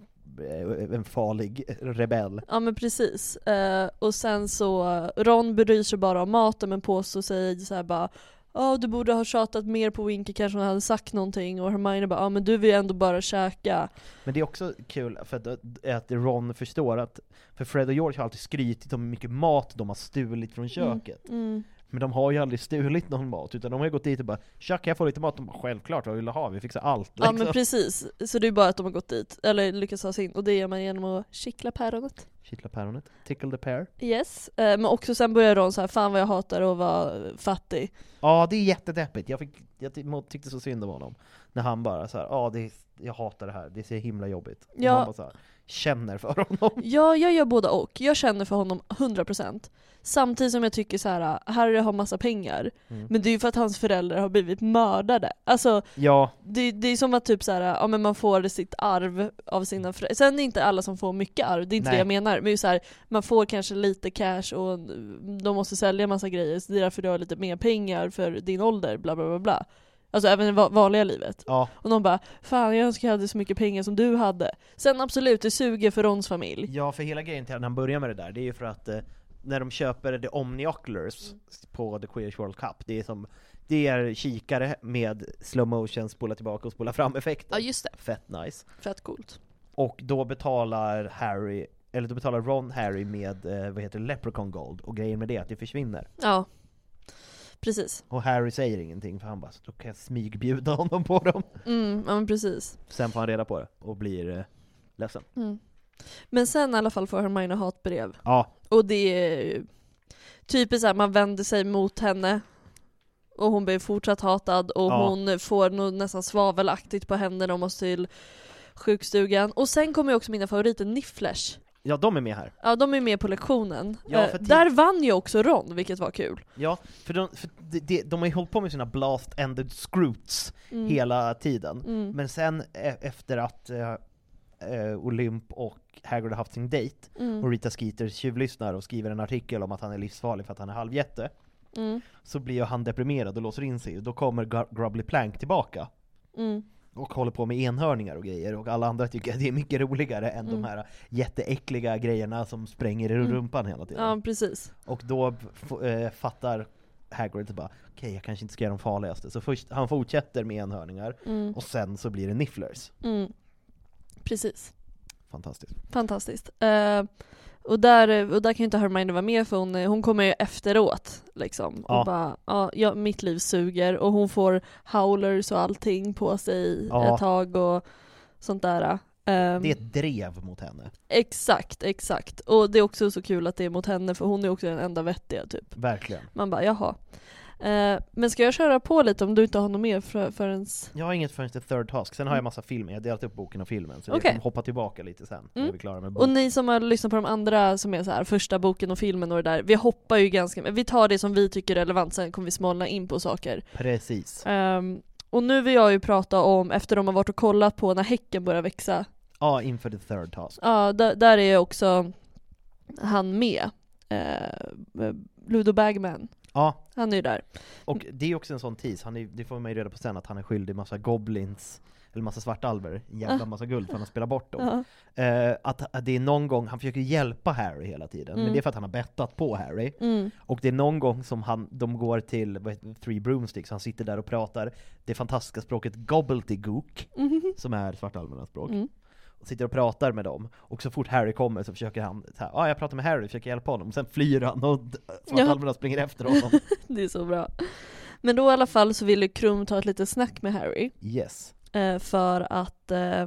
en farlig rebell. Ja men precis. Eh, och sen så, Ron bryr sig bara om maten men påstår sig så här bara Ja du borde ha tjatat mer på Winky, kanske hon hade sagt någonting och Hermione bara ja men du vill ju ändå bara käka. Men det är också kul för att, att Ron förstår att, för Fred och George har alltid skrytit om hur mycket mat de har stulit från köket. Mm. Men de har ju aldrig stulit någon mat, utan de har ju gått dit och bara 'Tja, kan jag få lite mat?' De bara 'Självklart, vad vill du ha? Vi fixar allt' Ja men liksom. precis, så det är bara att de har gått dit, eller lyckats ha sin, och det gör man genom att kittla päronet. Kittla päronet, tickle the pear. Yes, eh, men också sen börjar Ron så här, fan vad jag hatar att vara fattig. Ja, det är jättedeppigt. Jag, fick, jag ty- tyckte så synd om honom. När han bara så här, ja, det är, jag hatar det här, det är så himla jobbigt. Och Ja. Känner för honom. Ja, jag gör båda och. Jag känner för honom 100%. Samtidigt som jag tycker så här, Harry har massa pengar. Mm. Men det är ju för att hans föräldrar har blivit mördade. Alltså, Ja, det, det är som att typ så här, ja, men man får sitt arv av sina föräldrar. Sen är det inte alla som får mycket arv, det är inte Nej. det jag menar. Men så här, man får kanske lite cash och de måste sälja massa grejer, så det är därför du har lite mer pengar för din ålder, bla bla bla bla. Alltså även i va- vanliga livet. ja, Och de bara 'Fan jag önskar jag hade så mycket pengar som du hade' Sen absolut, det suger för Rons familj. ja, för hela grejen till när han börjar med det där, det är ju för att eh, när de köper The Omnioculars på The Queers World Cup, det är som det är kikare med slow motion, spola tillbaka och spola fram effekter. Ja just det, Fett nice. fett coolt. Och då betalar Harry, eller då betalar Ron Harry med, eh, vad heter det, Leprechaun Gold, och grejen med det är att det försvinner. Ja, precis. Och Harry säger ingenting för han bara, då kan jag smygbjuda honom på dem. Mm, ja men precis. Sen får han reda på det och blir eh, ledsen. Mm. Men sen i alla fall får Hermione hatbrev. Ja, Och det är ju typiskt såhär, man vänder sig mot henne och hon blir fortsatt hatad och Ja. hon får nog nästan svavelaktigt på händerna och måste till sjukstugan. Och sen kommer ju också mina favoriter Nifflers. Ja de är med här. Ja de är med på lektionen. Ja, Eh, Där vann ju också Ron, vilket var kul. Ja, för de, för de, de, de har ju hållit på med sina blast-ended scroots Mm. hela tiden. Mm. Men sen e- efter att eh, eh, Olymp och Hagrid har haft sin dejt, Mm. och Rita Skeeter tjuvlyssnar och skriver en artikel om att han är livsfarlig för att han är halvjätte, Mm. så blir ju han deprimerad och låser in sig, och då kommer Gr- Grubbly Plank tillbaka. Mm. och håller på med enhörningar och grejer, och alla andra tycker att det är mycket roligare än Mm. de här jätteäckliga grejerna som spränger i Mm. rumpan hela tiden. Ja precis. Och då eh, fattar Hagrid bara, okej jag kanske inte ska göra de farligaste, så först, han fortsätter med enhörningar, Mm. och sen så blir det nifflers. Mm. Precis. Fantastiskt. Fantastiskt. Eh, och, där, och där kan ju inte Hermione vara med för hon, hon kommer ju efteråt liksom och Ja. bara ja, ja, mitt liv suger och hon får howlers och allting på sig Ja. ett tag och sånt där. Eh, Det är ett drev mot henne, Exakt, exakt. Och det är också så kul att det är mot henne för hon är också den enda vettiga typ. verkligen. Man bara jaha. Eh, men ska jag köra på lite om du inte har något mer för, förrän... Jag har inget förrän till third task, sen har jag massa filmer, jag har delat upp boken och filmen, så Mm. Jag kommer hoppa tillbaka lite sen, när Mm. vi är klara med Och boken. ni som har lyssnat på de andra som är så här första boken och filmen och det där, vi hoppar ju ganska, vi tar det som vi tycker är relevant, sen kommer vi smalna in på saker. Precis. Ehm, och nu vill jag ju prata om, efter de har varit och kollat på när häcken börjar växa, Ja, inför the third task. ja där, där är också han med. Uh, Ludo Bagman, Ja, han är ju där. och det är också en sån tease, han är, det får man ju reda på sen att han är skyldig massa goblins, eller massa svartalver, en jävla massa guld för han har spelat bort dem. Eh, att, att det är någon gång, han försöker hjälpa Harry hela tiden, men Mm. det är för att han har bettat på Harry. Mm. Och det är någon gång som han, de går till heter, Three Broomsticks, han sitter där och pratar det fantastiska språket gobbledygook, Mhm. som är svartalvernas språk. Mm. Och sitter och pratar med dem, och så fort Harry kommer så försöker han, ja ah, jag pratar med Harry, försöker hjälpa honom, och sen flyr han och d- svartalverna springer efter honom. Det är så bra. Men då i alla fall så ville Krum ta ett litet snack med Harry. Yes. Eh, för att, eh,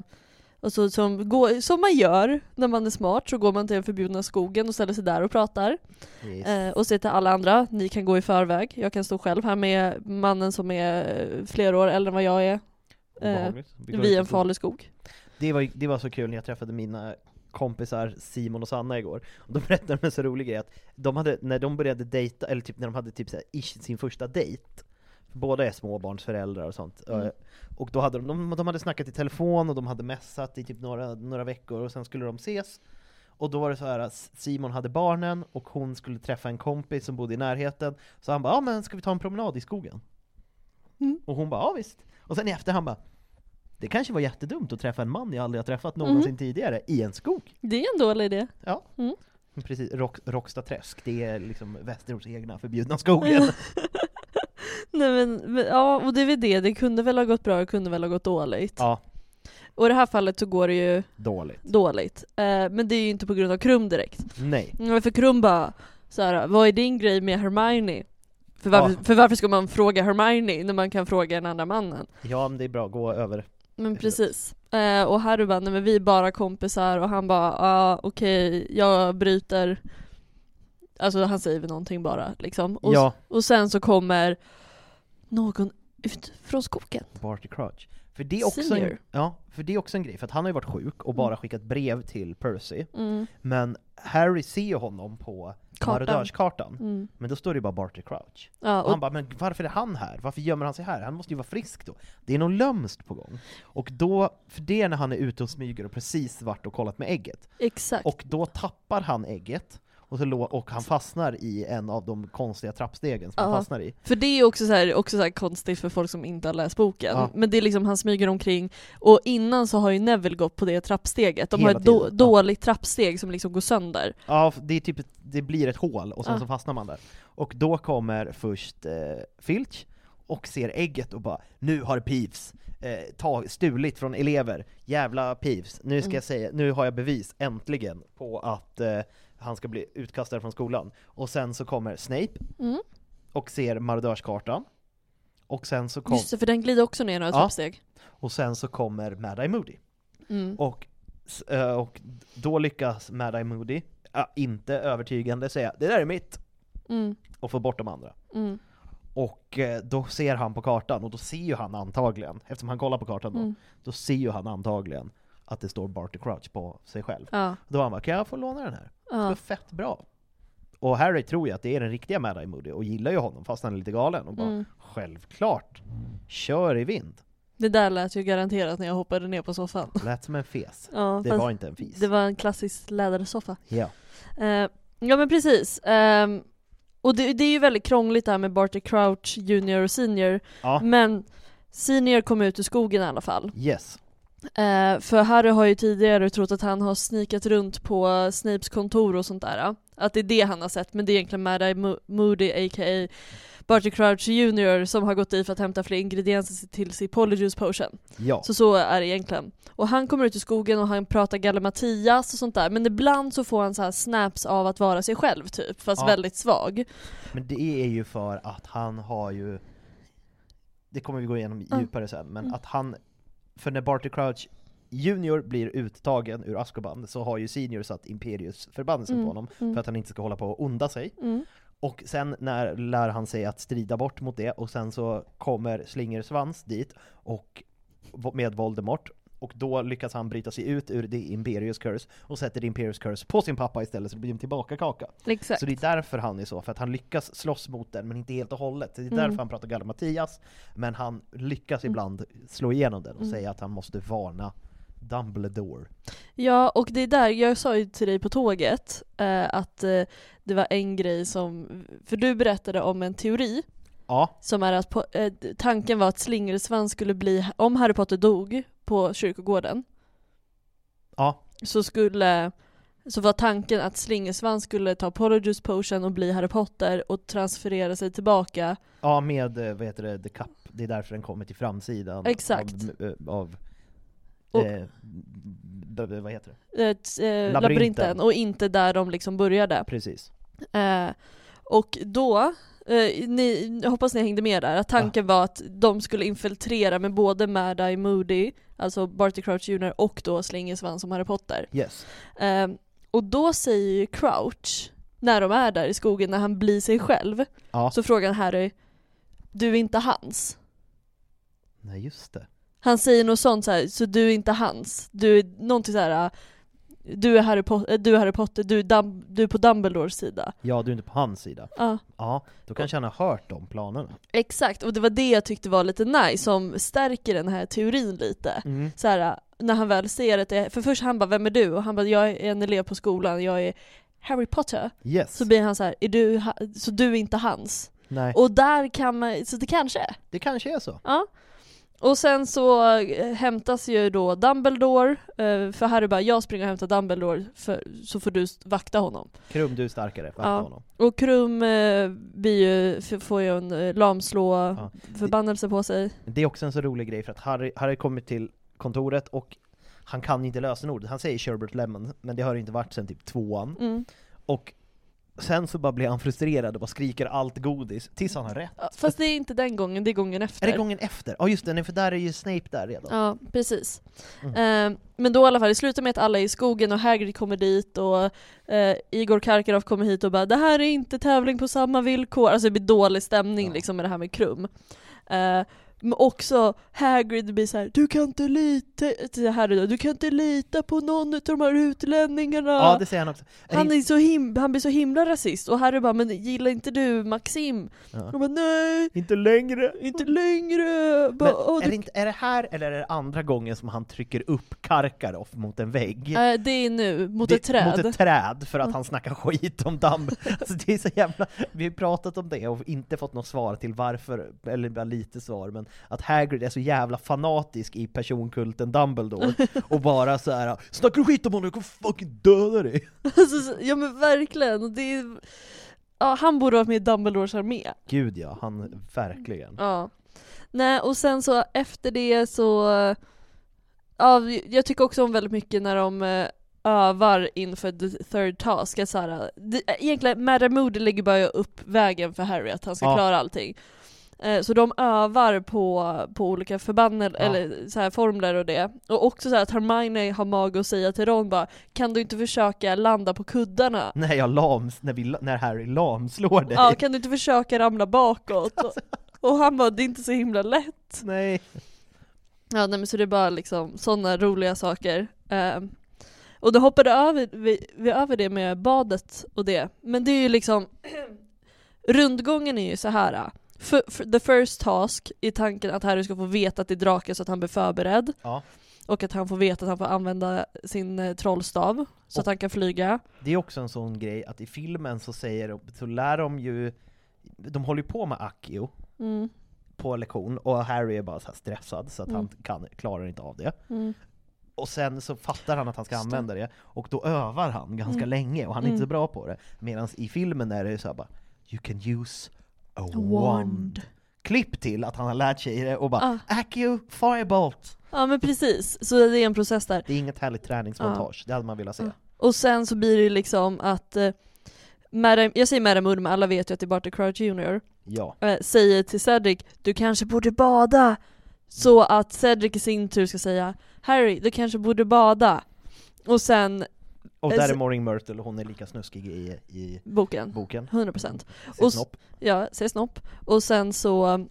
alltså, som, gå, som man gör när man är smart så går man till den förbjudna skogen och ställer sig där och pratar. yes. Eh, och säger till alla andra, ni kan gå i förväg, jag kan stå själv här med mannen som är eh, flera år äldre än vad jag är. Eh. Vi ut en och- farlig skog. Det var, det var så kul när jag träffade mina kompisar Simon och Sanna igår, och de berättade en så rolig grej att de hade, när de började dejta, eller typ när de hade typ så här, ish, sin första dejt, för båda är småbarnsföräldrar och sånt, Mm. eh, och då hade de, de, de hade snackat i telefon och de hade messat i typ några, några veckor och sen skulle de ses, och då var det så här att Simon hade barnen och hon skulle träffa en kompis som bodde i närheten, så han bara ja men ska vi ta en promenad i skogen? Mm. Och hon bara ja visst, och sen i efterhand bara det kanske var jättedumt att träffa en man jag aldrig har träffat någonsin Mhm. tidigare i en skog. Det är en dålig idé. Ja. Mm. Precis, Rock, Rocksta träsk, det är liksom Västerås egna förbjudna skogen. Nej men, ja och det är väl det, det kunde väl ha gått bra, det kunde väl ha gått dåligt. ja, Och i det här fallet så går det ju dåligt. dåligt. Eh, men det är ju inte på grund av Krum direkt. Nej. Mm, För Krum bara, så här, vad är din grej med Hermione? För varför, Ja. för varför ska man fråga Hermione när man kan fråga den andra mannen? Ja, men det är bra, gå över. Men precis. Eh, och Harry bara, nej men vi är bara kompisar och han bara, ah, okej, jag bryter Alltså han säger väl någonting bara liksom. Och, Ja. och sen så kommer någon ut från skogen. Barty Crouch. För det, är också en, ja, för det är också en grej, för att han har ju varit sjuk och bara skickat brev till Percy, Mm. men Harry ser ju honom på Kartan. marodörskartan, Mm. men då står det ju bara Barty Crouch. Ja, Och och, han bara, men varför är han här? Varför gömmer han sig här? Han måste ju vara frisk då. Det är något lömskt på gång. Och då, för det är när han är ute och smyger och precis varit och kollat med ägget. exakt. Och då tappar han ägget, Och, så och han fastnar i en av de konstiga trappstegen som Ja. han fastnar i. För det är också så här, också så här konstigt för folk som inte har läst boken. Ja. Men det är liksom, han smyger omkring, och innan så har ju Neville gått på det trappsteget. De Hela har ett då, ja. dåligt trappsteg som liksom går sönder. Ja, det, är typ det blir ett hål och sen Ja. så fastnar man där. Och då kommer först eh, Filch och ser ägget och bara Nu har Peeves eh, tag, stulit från elever, jävla Peeves, nu ska Mm. jag säga, nu har jag bevis äntligen på att eh, han ska bli utkastad från skolan. Och sen så kommer Snape Mm. och ser marodörskartan. Och sen så kom, Just det, för den glider också ner några Ja. trappsteg. och sen så kommer Mad-Eye Moody. Mm. Och, eh, och då lyckas Mad-Eye Moody, inte övertygande, säga det där är mitt, Mm. och få bort de andra. Mm. Och eh, då ser han på kartan, och då ser ju han antagligen, eftersom han kollar på kartan då, Mm. då ser ju han antagligen att det står Barty Crouch på sig själv. Ja. Då han bara, kan jag få låna den här? Det Ja. fett bra. Och Harry tror ju att det är den riktiga Mad Eye Moody, och gillar ju honom fast han är lite galen, och bara Mm. självklart, kör i vind. Det där lät ju garanterat när jag hoppade ner på soffan. Lät som en fes. Ja, det var inte en fis. Det var en klassisk lädersoffa. Ja. Eh, ja men precis. Ehm, och det, det är ju väldigt krångligt det här med Barty Crouch Junior och Senior. Ja. Men Senior kom ut ur skogen i alla fall. Yes. Eh, för Harry har ju tidigare trott att han har snikat runt på Snapes kontor och sånt där. Att det är det han har sett, men det är egentligen Mo- Moody a.k.a. Barty Crouch Jr som har gått dit för att hämta fler ingredienser till sin Polyjuice Potion. Ja. Så så är det egentligen. Och han kommer ut i skogen och han pratar Gallimatias och sånt där, men ibland så får han så här snaps av att vara sig själv typ, fast Ja. väldigt svag. Men det är ju för att han har ju, det kommer vi gå igenom djupare sen, men Mm. att han, för när Barty Crouch Junior blir uttagen ur Azkaban så har ju Senior satt Imperius förbannelse Mm, på honom mm. för att han inte ska hålla på och onda sig. Mm. Och sen när lär han sig att strida bort mot det, och sen så kommer Slingersvans dit och med Voldemort, och då lyckas han bryta sig ut ur The Imperius Curse och sätter The Imperius Curse på sin pappa istället så det blir en tillbaka kaka. Exakt. Så det är därför han är så, för att han lyckas slåss mot den men inte helt och hållet. Det är Mm. därför han pratar Gallimatias, men han lyckas ibland slå igenom den och Mm. säga att han måste varna Dumbledore. Ja, och det är där, jag sa ju till dig på tåget eh, att eh, det var en grej som, för du berättade om en teori Ja, som är att på, eh, tanken var att Slingersvans skulle bli, om Harry Potter dog på kyrkogården, ja, så skulle så var tanken att Slingersvans skulle ta Polyjuice Potion och bli Harry Potter och transferera sig tillbaka ja med, eh, vad heter det, The Cup. Det är därför den kommer till framsidan Exakt. av, eh, av Och- eh, d- d- vad heter det? eh, t- eh, Labyrinten. labyrinten och inte där de liksom började. Precis. Eh, och då, eh, ni, jag hoppas ni hängde med där, att tanken var att de skulle infiltrera med både Mad-Eye Moody, alltså Barty Crouch Jr och då Slingersvans som Harry Potter. Yes. Eh, och då säger ju Crouch, när de är där i skogen, när han blir sig själv, Ja. så frågar Harry Du är inte hans. Nej just det. Han säger något sånt så här, så du är inte hans. Du är någonting så här. Du är Harry, Po- eh, du är Harry Potter, du är, Dum- du är på Dumbledores sida. Ja, du är inte på hans sida. Ja. Ja, då kanske han har hört de planerna. Exakt, och det var det jag tyckte var lite nice, som stärker den här teorin lite. Mm. Så här, när han väl ser att det för först han bara 'Vem är du?' och han bara 'Jag är en elev på skolan, jag är Harry Potter' Yes. Så blir han så här, är du, så du är inte hans? Nej, Och där kan man, så det kanske är. det kanske är så. Ja. Och sen så eh, hämtas ju då Dumbledore, eh, för Harry bara 'Jag springer och hämtar Dumbledore, för, så får du vakta honom' Krum, du är starkare. Vakta Ja. honom. Och Krum eh, ju, får ju en eh, lamslå Ja. förbannelse på sig. Det är också en så rolig grej för att Harry, Harry kommer till kontoret och han kan inte lösenordet. Han säger Sherbert Lemon, men det har inte varit sedan typ tvåan. Mm. Och sen så bara blir han frustrerad och bara skriker allt godis, tills han har rätt. Ja, Fast det är inte den gången, det är gången efter. Är det gången efter? Ja just det, nej, för där är ju Snape där redan. Ja, precis. Mm. Eh, men då i alla fall, det slutar med att alla är i skogen och Hagrid kommer dit och eh, Igor Karkaroff kommer hit och bara 'Det här är inte tävling på samma villkor' Alltså det blir dålig stämning Ja. liksom med det här med Krum. Eh, Men också Hagrid blir så här, du kan inte lita, till Harry då, du kan inte lita på någon av de här utlänningarna. Ja, det säger han också. han, är så him han blir så himla rasist, och Harry bara 'Men gillar inte du Maxim?' Ja. Och bara 'Nej, Inte längre! inte längre' bara, Men "Åh, är, det inte, är det här eller är det andra gången som han trycker upp Karkaroff mot en vägg? Eh, det är nu, mot Det- ett träd. Mot ett träd, för att han snackar skit om Dumbledore. Alltså det är så jävla... Vi har pratat om det och inte fått något svar till varför, eller bara lite svar, men att Hagrid är så jävla fanatisk i personkulten Dumbledore, och bara så här: 'Snackar du skit om honom, jag kommer fucking döda dig!' Alltså, så- ja men verkligen, det är, ja, han borde varit med i Dumbledores armé. Gud ja, han verkligen. Ja. Nej, och sen så efter det så, ja, jag tycker också om väldigt mycket när de eh, övar inför the third task, att så här, det, egentligen Madame Moody lägger bara upp vägen för Harry, att han ska Ja. klara allting. Eh, Så de övar på, på olika förbannelser, Ja. eller så här formler och det. Och också så här att Hermione har mag att säga till Ron bara Kan du inte försöka landa på kuddarna? När jag lams, när, vi, när Harry lamslår dig. Ja, kan du inte försöka ramla bakåt? Och, och han bara, det är inte så himla lätt. Nej. Ja, nej men så det är bara liksom sådana roliga saker. Ehm, och då hoppade över, vi, vi över det med badet och det. Men det är ju liksom, rundgången är ju så här. F- f- the first task är tanken att Harry ska få veta att det är drake så att han blir förberedd. Ja. Och att han får veta att han får använda sin eh, trollstav så att han kan flyga. Det är också en sån grej att i filmen så säger de, så lär de ju, de håller ju på med Accio Mm. på lektion, och Harry är bara så här stressad så att Mm. han kan, klarar inte av det. Mm. Och sen så fattar han att han ska använda det, och då övar han ganska Mm. länge, och han är inte Mm. så bra på det. Medan i filmen är det så här bara You can use a wand." Klipp till att han har lärt sig det, och bara Ah. Accio, firebolt! Ja men precis, så det är en process där. Det är inget härligt träningsmontage, det hade man velat se. Ja. Och sen så blir det liksom att eh, Madame, jag säger Madame men alla vet ju att det är Barty Crouch Jr. Ja. Eh, säger till Cedric, du kanske borde bada. Så att Cedric i sin tur ska säga, Harry, du kanske borde bada. Och sen Och Eh, där är Maureen Myrtle, hon är lika snuskig i, i boken, boken. 100%. Ser snopp. Ja, säg snopp. Och sen så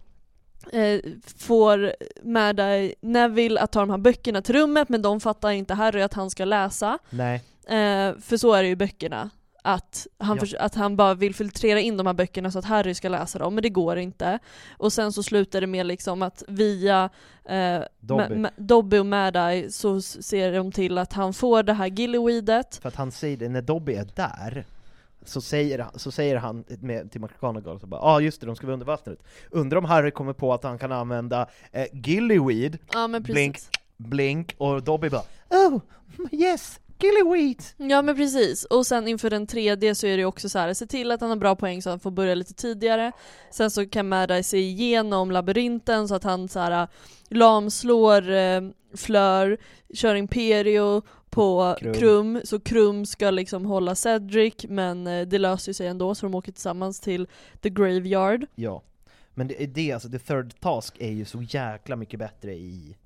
eh, får Mad-Eye Neville att ta de här böckerna till rummet, men de fattar inte Harry att han ska läsa. Nej. Eh, för så är det ju i böckerna. Att han, Ja. förs- att han bara vill filtrera in de här böckerna så att Harry ska läsa dem, men det går inte. Och sen så slutar det med liksom att via eh, Dobby. Ma- Dobby och Mad-Eye så ser de till att han får det här gillyweedet. För att han säger det, när Dobby är där, så säger, han- så säger han med, till McGonagall så bara ah, just det, de ska vara under vattnet. Undrar om Harry kommer på att han kan använda eh, gillyweed, Ja blink, blink, och Dobby bara oh yes, gillyweed! Ja men precis, och sen inför den tredje så är det också så här, se till att han har bra poäng så han får börja lite tidigare. Sen så kan Mad-Eye se igenom labyrinten så att han så här lamslår eh, Fleur, kör Imperio på Krum. Krum. så Krum ska liksom hålla Cedric men eh, det löser sig ändå så de åker tillsammans till The Graveyard. Ja. Men det är det, alltså the third task är ju så jäkla mycket bättre i,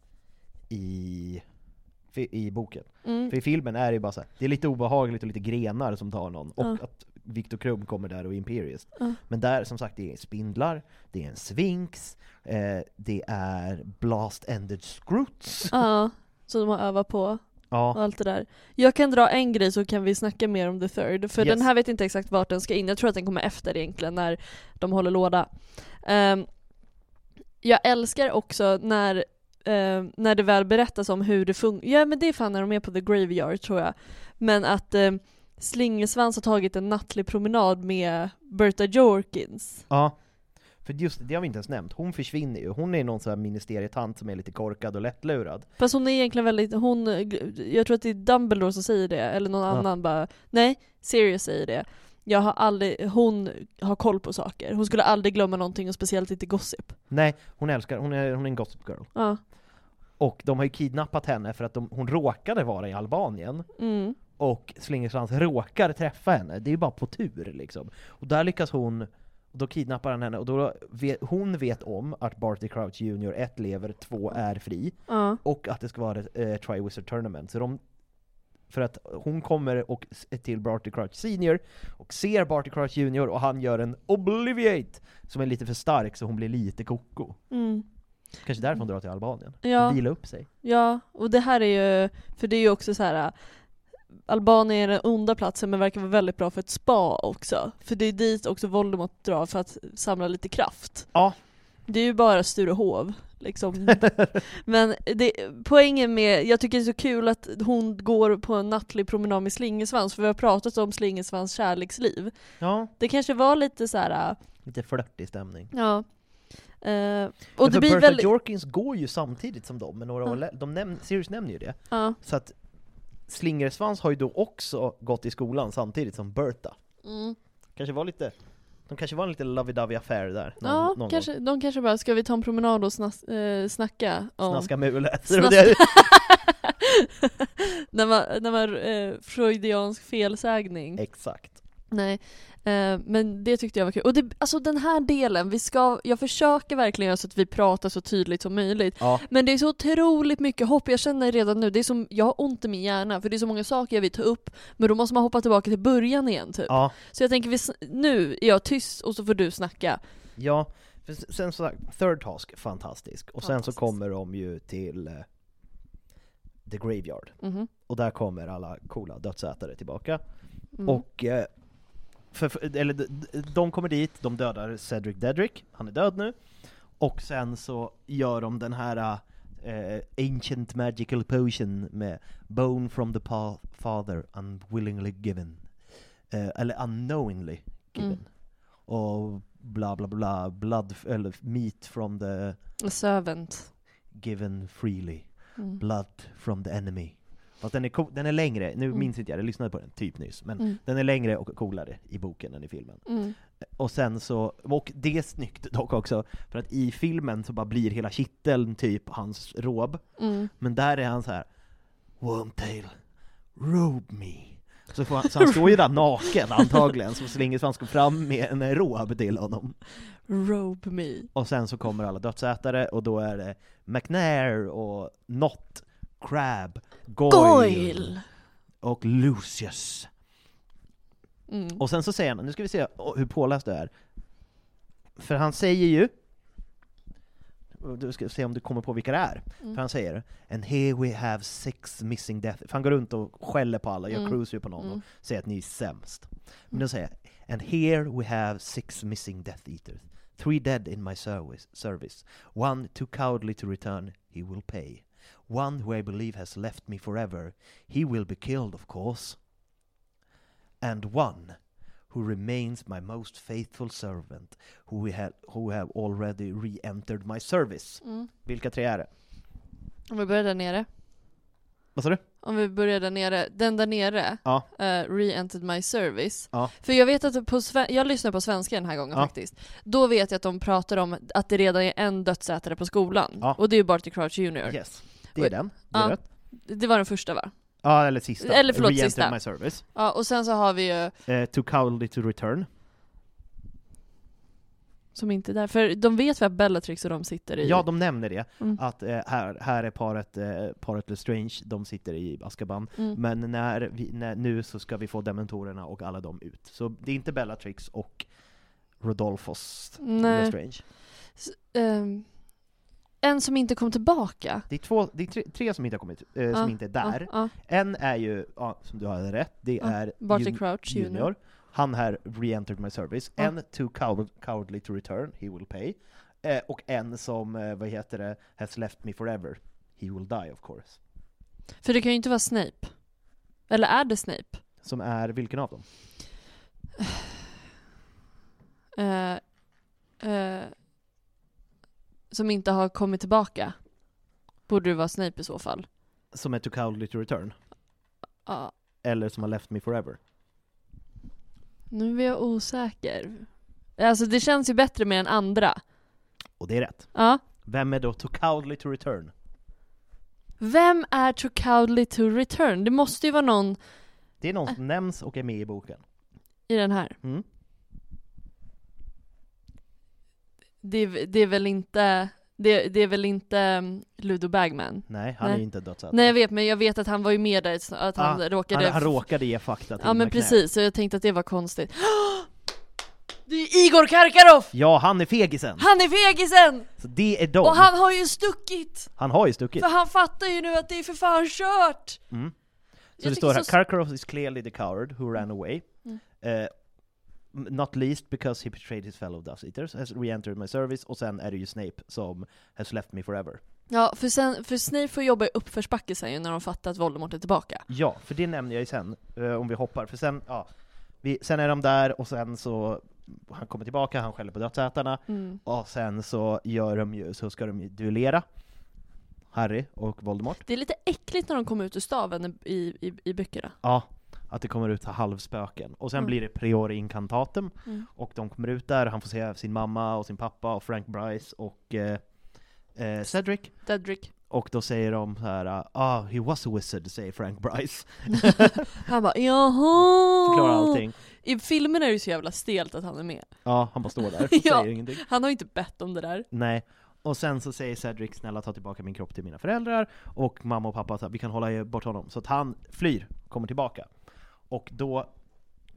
i, i boken. Mm. För i filmen är det ju bara så här, det är lite obehagligt och lite grenar som tar någon, och Ja. att Victor Krum kommer där och är Imperius. Ja. Men där, som sagt, det är spindlar, det är en sphinx, eh, det är blast-ended scroots. Ja, så de har övat på. och Ja, allt det där. Jag kan dra en grej så kan vi snacka mer om the third, för Yes. den här vet inte exakt vart den ska in, jag tror att den kommer efter egentligen när de håller låda. Ehm, jag älskar också när, ehm, när det väl berättas om hur det funkar, ja men det är fan när de är på the graveyard tror jag, men att um, Slingersvans har tagit en nattlig promenad med Berta Jorkins. ja. För just det har vi inte ens nämnt, hon försvinner ju, hon är någon sån här ministerietant som är lite korkad och lättlurad. Fast hon är egentligen väldigt, hon, jag tror att det är Dumbledore som säger det, eller någon Ja. annan bara, nej, Sirius säger det. Jag har aldrig, hon har koll på saker, hon skulle aldrig glömma någonting och speciellt inte gossip. Nej, hon älskar, hon är, hon är en gossip girl. Ja. Och de har ju kidnappat henne för att de, hon råkade vara i Albanien, Mm. och Slingersvans råkar träffa henne, det är ju bara på tur liksom. Och där lyckas hon, och då kidnappar han henne, och då vet, hon vet om att Barty Crouch Jr. ett lever, två är fri, Ja. och att det ska vara ett eh, Triwizard Tournament. Så de, för att hon kommer och, till Barty Crouch Senior, och ser Barty Crouch Jr. och han gör en Obliviate, som är lite för stark så hon blir lite koko. Mm. Kanske därför hon drar till Albanien. Ja. Vila upp sig. Ja, och det här är ju, för det är ju också så här. Albanien är den onda platsen men verkar vara väldigt bra för ett spa också. För det är dit också Voldemort drar för att samla lite kraft. Ja. Det är ju bara Sturehov, liksom. men det, poängen med, jag tycker det är så kul att hon går på en nattlig promenad med Slingersvans, för vi har pratat om Slingersvans kärleksliv. Ja, Det kanske var lite så här. äh, lite flörtig stämning. ja. Eh, och Men det blir Bertha väldigt... Jorkins går ju samtidigt som dem, med några Ja. år de näm- Sirius nämner ju det. Ja. Så att Slingersvans har ju då också gått i skolan samtidigt som Bertha. Mm. Kanske var lite, de kanske var en lite lovey-dovey affär där. Någon, Ja, någon kanske, de kanske bara, ska vi ta en promenad och snas, eh, snacka om... Snaska mulet. Snaska- när man, när man eh, freudiansk felsägning. Exakt. Nej, men det tyckte jag var kul. Och det, alltså den här delen, vi ska, jag försöker verkligen göra så att vi pratar så tydligt som möjligt. Ja. Men det är så otroligt mycket hopp, jag känner redan nu, det är som, jag har ont i min hjärna för det är så många saker jag vill ta upp, men då måste man hoppa tillbaka till början igen typ. Ja, Så jag tänker, vi, nu är jag tyst och så får du snacka. ja. För sen så Third Task, fantastisk. Och sen så kommer de ju till eh, The Graveyard. Mhm. Och där kommer alla coola dödsätare tillbaka. Mm. Och, eh, för, eller de, kommer dit, de dödar Cedric Dedrick, han är död nu. Och sen så gör de den här eh, Ancient Magical Potion med Bone from the Father unwillingly given. Eh, eller unknowingly given. Mm. Och bla bla bla, blood, eller meat from the A servant. given freely. Mm. Blood from the enemy. Fast den är, co- den är längre, nu Mm. minns inte jag, jag lyssnade på den typ nyss, men Mm. den är längre och coolare i boken än i filmen. Mm. Och sen så, och det är snyggt dock också, för att i filmen så bara blir hela kitteln typ hans rob, Mm. men där är han så här. Wormtail, robe me. Så, han, så han står ju där naken antagligen, så Slingersvans går fram med en rob till honom. Robe me. Och sen så kommer alla dödsätare, och då är det McNair och Not, Crab, Goyle, Goyle! och Lucius. Mm. Och sen så säger han, nu ska vi se hur påläst det är. För han säger ju, du ska se om du kommer på vilka det är. Mm. För han säger And here we have six missing death För han går runt och skäller på alla, gör Mm. cruiser på någon Mm. och säger att ni är sämst. Men då säger jag And here we have six missing death eaters Three dead in my service, service. One too cowardly to return, he will pay. One who I believe has left me forever, he will be killed of course. And one who remains my most faithful servant, who, we ha- who have already re-entered my service. Mm. Vilka tre är det? Om vi börjar där nere. Vad sa du? Om vi börjar där nere. Den där nere, Ja. eh, re-entered my service. Ja. För jag vet att på jag lyssnar på svenska den här gången Ja. faktiskt. Då vet jag att de pratar om att det redan är en dödsätare på skolan. Och det är ju Barty Crouch Jr. Yes. Det är den. Det är Ja. rätt. Det var den första va? Ja, eller sista. Eller förlåt, Re-entered sista. my service. Ja, och sen så har vi ju, Eh, too cowardly to return. som inte är där, för de vet väl att Bellatrix och de sitter i... Ja, de nämner det. Mm. Att eh, här, här är paret, eh, paret Lestrange, de sitter i Azkaban. Mm. Men när vi, när, nu så ska vi få dementorerna och alla dem ut. Så det är inte Bellatrix och Rodolphos Nej. Lestrange. S- ehm, en som inte kom tillbaka. Det är, två, det är tre, tre som inte har kommit, eh, som Ja, inte är där. Ja, ja. En är ju, som du hade rätt, det är Barty Crouch Jr. Junior. Han här re-entered my service. En too coward, cowardly to return, he will pay. Eh, och en som, eh, vad heter det, has left me forever, he will die of course. För det kan ju inte vara Snape. Eller är det Snape? Som är vilken av dem? Eh, eh, som inte har kommit tillbaka. Borde det vara Snape i så fall. Som är too cowardly to return? Ja, Eller som har left me forever? nu är jag osäker. Alltså det känns ju bättre med den andra. Och det är rätt. Ja. Vem är då too cowardly to return? Vem är too cowardly to return? Det måste ju vara någon Det är någon som nämns och är med i boken. i den här. Mm. Det, är- det är väl inte, det, det är väl inte um, Ludo Bagman? Nej, han är Nej. ju inte dödsatt. Nej jag vet, men jag vet att han var ju med där, att han Ah, råkade... han, han råkade ge fakta till Ja men precis, så jag tänkte att det var konstigt. Det är Igor Karkaroff! Ja, han är fegisen! Han är fegisen! Så det är de. Och han har ju stuckit! Han har ju stuckit. För han fattar ju nu att det är för fan kört! Mm. Så Jag det står här, så- Karkaroff is clearly the coward who ran away. Mm. Eh, not least because he betrayed his fellow Death Eaters, has re-entered my service, och sen är det ju Snape som has left me forever. Ja, för, sen, för Snape får jobba i uppförsbacke sen ju när de fattar att Voldemort är tillbaka. Ja, för det nämner jag ju sen, eh, om vi hoppar, för sen, ja, vi, sen är de där, och sen så, han kommer tillbaka, han skäller på dödsätarna, Mm. och sen så gör de ju, så ska de ju duellera, Harry och Voldemort. Det är lite äckligt när de kommer ut ur staven i, i, i böckerna. Ja, att det kommer ut halvspöken. Och sen Mm. blir det priori incantatum, Mm. och de kommer ut där, han får se sin mamma och sin pappa och Frank Bryce och eh, eh, Cedric. Dedrick. Och då säger de så här, ah, he was a wizard, säger Frank Bryce. Han bara jaha! Förklarar allting. I filmen är det ju så jävla stelt att han är med. Ja, han bara står där, Ja. säger ingenting. Han har ju inte bett om det där. Nej. Och sen så säger Cedric, snälla ta tillbaka min kropp till mina föräldrar, och mamma och pappa sa vi kan hålla bort honom. Så att han flyr, kommer tillbaka. Och då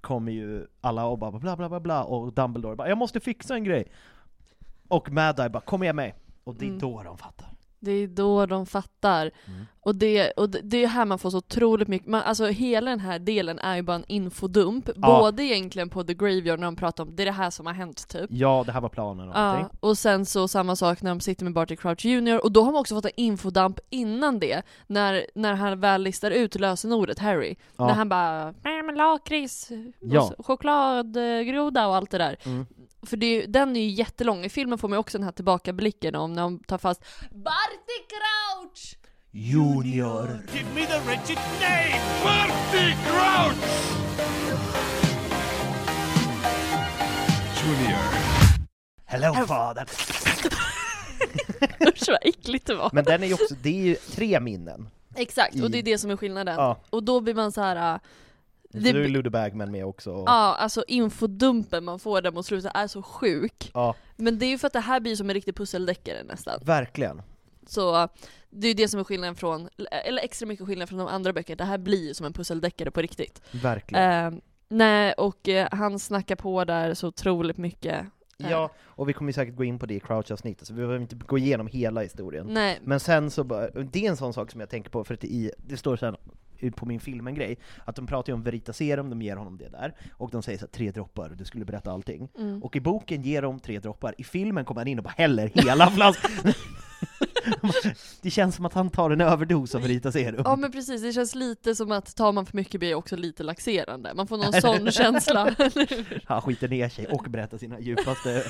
kommer ju alla och bara bla bla bla bla, och Dumbledore bara 'Jag måste fixa en grej' Och Mad-Eye bara 'Kom med mig' Och det är Mm. då de fattar. Det är då de fattar. Mm. Och, det, och det- är här man får så otroligt mycket, man, alltså hela den här delen är ju bara en infodump, Ja. både egentligen på The Graveyard när de pratar om det är det här som har hänt typ. Ja, det här var planen och Ja, och sen så samma sak när de sitter med Barty Crouch Jr. Och då har man också fått en infodump innan det, när, när han väl listar ut lösenordet Harry. Ja. När han bara "Nej, men lakrits, Ja. och chokladgroda och allt det där. Mm. För det, är den är ju jättelång, i filmen får man ju också den här tillbakablicken om när de tar fast Barty Crouch! Junior! Give me the wretched name! Barty Crouch! Junior. Hello father! Usch vad äckligt det var. Men den är ju också, det är ju tre minnen. Exakt, och det är det som är skillnaden. Ja. Och då blir man så här. äh, Det, är Ludo Bagman med också. och- ja, alltså infodumpen man får där mot slutet är så sjuk. ja, Men det är ju för att det här blir som en riktig pusseldeckare nästan. verkligen. Så det är ju det som är skillnaden från, eller extra mycket skillnad från de andra böckerna, det här blir ju som en pusseldeckare på riktigt. Verkligen. Eh, nej, och eh, han snackar på där så otroligt mycket. Eh, Ja, och vi kommer säkert gå in på det i Crouch-avsnittet, så vi behöver inte gå igenom hela historien. Nej. Men sen så bara, det är en sån sak som jag tänker på, för att i, det står sen på min film en grej, att de pratar ju om Veritaserum, de ger honom det där, och de säger så här, tre droppar, du skulle berätta allting. Mm. Och i boken ger de tre droppar, i filmen kommer han in och bara häller hela flaskan. det känns som att han tar en överdos av Veritaserum. Ja men precis, det känns lite som att tar man för mycket blir också lite laxerande. Man får någon sån känsla. Han skiter ner sig och berättar sina djupaste,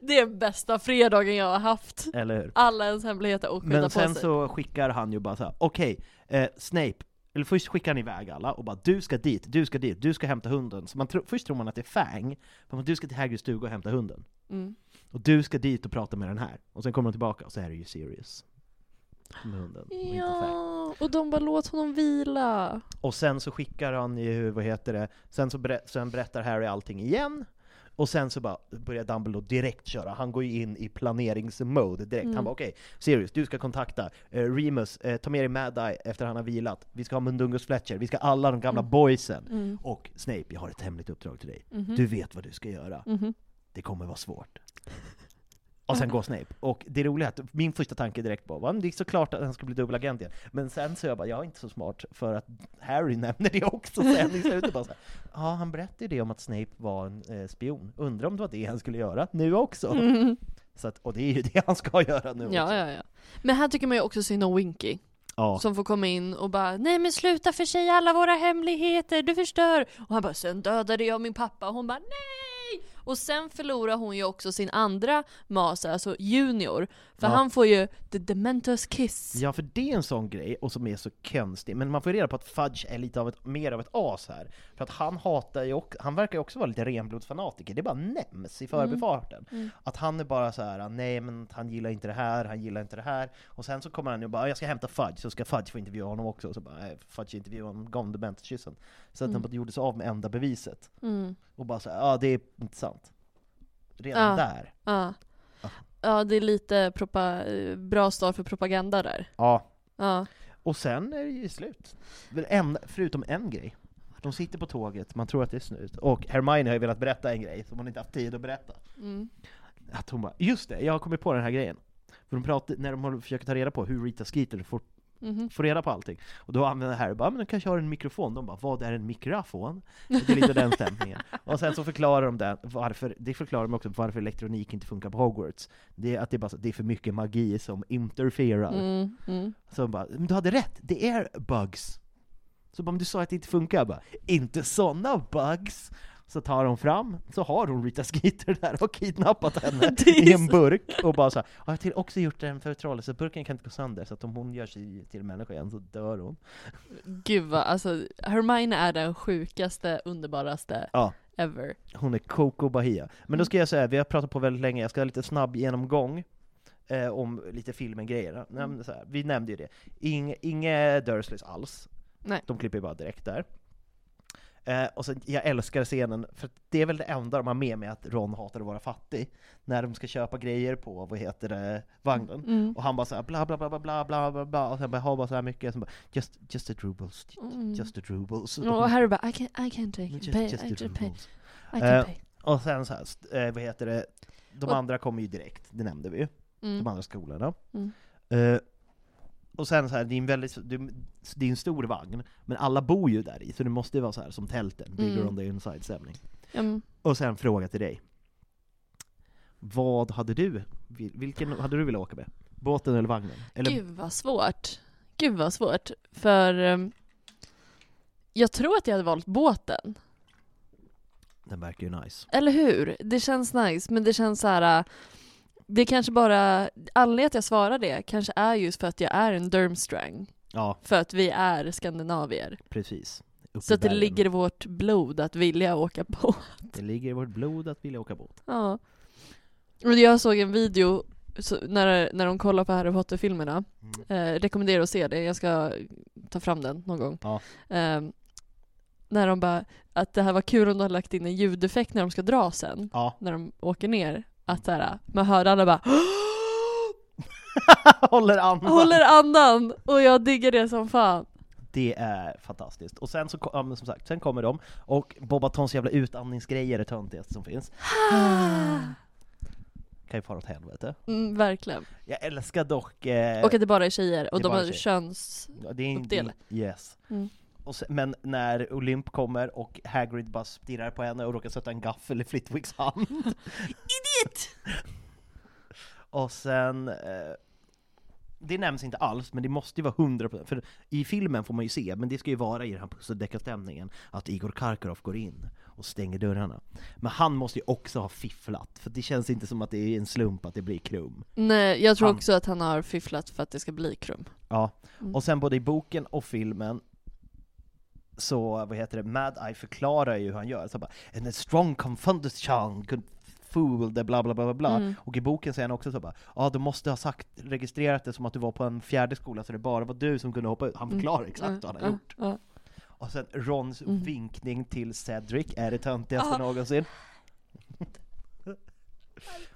det är bästa fredagen jag har haft. eller hur? Alla ens hemligheter och Men på sen sig. så skickar han ju bara så här: okej, eh, Snape, eller först skickar han iväg alla och bara du ska dit, du ska dit, du ska hämta hunden. Så man tro, först tror man att det är Fang, men du ska till Hagrids stuga och hämta hunden. Mm. Och du ska dit och prata med den här. Och sen kommer de tillbaka och så är det ju Sirius. Med hunden, och. Ja, och de bara låt honom vila. Och sen så skickar han ju, vad heter det, sen så berä, sen berättar Harry allting igen. Och sen så bara börjar Dumbledore direkt köra, han går ju in i planeringsmode direkt. Mm. Han bara okej, Sirius, du ska kontakta eh, Remus, eh, ta med dig Mad-Eye efter han har vilat. Vi ska ha Mundungus Fletcher, vi ska ha alla de gamla Mm. boysen. Mm. Och Snape, jag har ett hemligt uppdrag till dig. Mhm. Du vet vad du ska göra. Det kommer vara svårt. Och sen går Snape. Och det roliga är att min första tanke direkt var, "Va, det är såklart att han ska bli dubbelagent igen. Men sen så jag bara, jag är inte så smart, för att Harry nämner det också sen i slutet. Bara så ja, han berättade ju det om att Snape var en eh, spion. Undrar om det var det han skulle göra nu också? Mm. Så att, och det är ju det han ska göra nu Ja, också. ja, ja. Men här tycker man ju också synd om Winky. Ja. Som får komma in och bara Nej men sluta försäga alla våra hemligheter, du förstör! Och han bara Sen dödade jag min pappa och hon bara Nej! Och sen förlorar hon ju också sin andra mas, alltså Junior. För Ja. han får ju the Dementors kiss. Ja, för det är en sån grej, och som är så konstig, men man får reda på att Fudge är lite av ett, mer av ett as här. För att han hatar ju också, han verkar ju också vara lite renblodsfanatiker, det bara nämns i förbifarten. Mm. Att han är bara så här: nej men han gillar inte det här, han gillar inte det här. Och sen så kommer han ju bara, jag ska hämta Fudge, så ska Fudge få intervjua honom också. Och så bara, Fudge intervjuar honom, gav honom Dementor-kyssen. Så att Mm. han bara gjorde sig av med enda beviset. Mm. Och bara så här, ja det är inte sant. Redan Ja. där. Ja. Ja, det är lite bra start för propaganda där. Ja. Ja. Och sen är det ju slut. En, förutom en grej. de sitter på tåget, man tror att det är snut, och Hermione har ju velat berätta en grej som hon inte haft tid att berätta. Mm. Att hon bara, just det, jag har kommit på den här grejen. För de pratar, när de försöker ta reda på hur Rita Skeeter Mhm. får reda på allting, och då använder Harry bara, men de kanske har en mikrofon, de bara, vad är en mikrofon? Det är lite den stämningen. Och sen så förklarar de det, varför, det förklarar de också varför elektronik inte funkar på Hogwarts. Det är att det är, bara, det är för mycket magi som interferar. Mm, mm. Så de bara, men du hade rätt, det är bugs. Så bara, men du sa att det inte funkar, jag bara, inte såna bugs! Så tar de fram, så har hon Rita Skeeter där och kidnappat henne i en så- burk, och bara så här, "Ja, jag har till också gjort en förtrollelse, burken kan inte gå sönder, så att om hon gör sig till människa igen så dör hon. Gud vad, alltså Hermione är den sjukaste, underbaraste Ja. ever. Hon är Coco Bahia. Men då ska jag säga, vi har pratat på väldigt länge, jag ska ha lite snabb genomgång eh, om lite filmen-grejer. Mm. Så vi nämnde ju det. Ing, inga Dursleys alls. Nej. De klipper ju bara direkt där. Eh, och så, jag älskar scenen, för det är väl det enda de har med mig att Ron hatar att vara fattig. När de ska köpa grejer på, vad heter det, vagnen. Mm. mm. Och han bara såhär bla bla bla bla bla bla bla och sen bara har bara såhär mycket, och sen bara just, just a rubles, just mm. a rubles. Mm. Och Harry bara I can't, I can't take just, pay, just I can't pay. I can eh. Och sen såhär, eh, vad heter det, de och, andra kommer ju direkt, det nämnde vi ju. Mm. De andra skolorna. Mm. Eh, och sen så här, det är en väldigt, det är- en stor vagn, men alla bor ju där i, så det måste ju vara så här som tälten, bigger Mm. on the inside-stämning. Ja, men- Och sen fråga till dig. Vad hade du, vil- vilken hade du velat åka med? Båten eller vagnen? Eller, Gud vad svårt. Gud vad svårt. För ehm, jag tror att jag hade valt båten. den verkar ju nice. Eller hur? Det känns nice, men det känns så här. Det kanske bara, anledningen att jag svarar det kanske är just för att jag är en Durmstrang. Ja, För att vi är skandinavier. precis. Uppe Så att det ligger i vårt blod att vilja åka på. det ligger i vårt blod att vilja åka båt. Ja. Och jag såg en video så, när, när de kollar på Harry Potter-filmerna. Eh, rekommenderar att se det, jag ska ta fram den någon gång. Ja. Eh, när de bara, att det här var kul om de hade lagt in en ljudeffekt när de ska dra sen. Ja. När de åker ner. Att så här, man hör alla bara Håller andan! håller andan! Och jag diggar det som fan. Det är fantastiskt. Och sen så, ja, men som sagt, sen kommer de, och Bobatons jävla utandningsgrejer är det töntigaste som finns. Kan ju fara åt helvete. Mm, verkligen. Jag älskar dock... Eh, Och att det bara är tjejer, och de har tjejer. köns... ja, det är en- uppdelat. Yes. Mm. Sen, men när Olymp kommer och Hagrid bara stirrar på henne och råkar sätta en gaffel i Flitwicks hand. Idiot! och sen... Eh, det nämns inte alls, men det måste ju vara 100% för i filmen får man ju se, men det ska ju vara i den här pusseldeckarstämningen, att Igor Karkaroff går in och stänger dörrarna. Men han måste ju också ha fifflat, för det känns inte som att det är en slump att det blir Krum. Nej, jag tror Han- också att han har fifflat för att det ska bli krum. Ja, Mm. och sen både i boken och filmen så, vad heter det, Mad Eye förklarar ju hur han gör, så bara And a strong confounded chang could fool the bla bla bla bla Mm. Och i boken säger han också så bara Ja, du måste ha sagt, registrerat det som att du var på en fjärde skola så det bara var du som kunde hoppa ut Han förklarar exakt vad han har Ja, gjort. Och sen Rons Mm. vinkning till Cedric är det töntigaste Ah. någonsin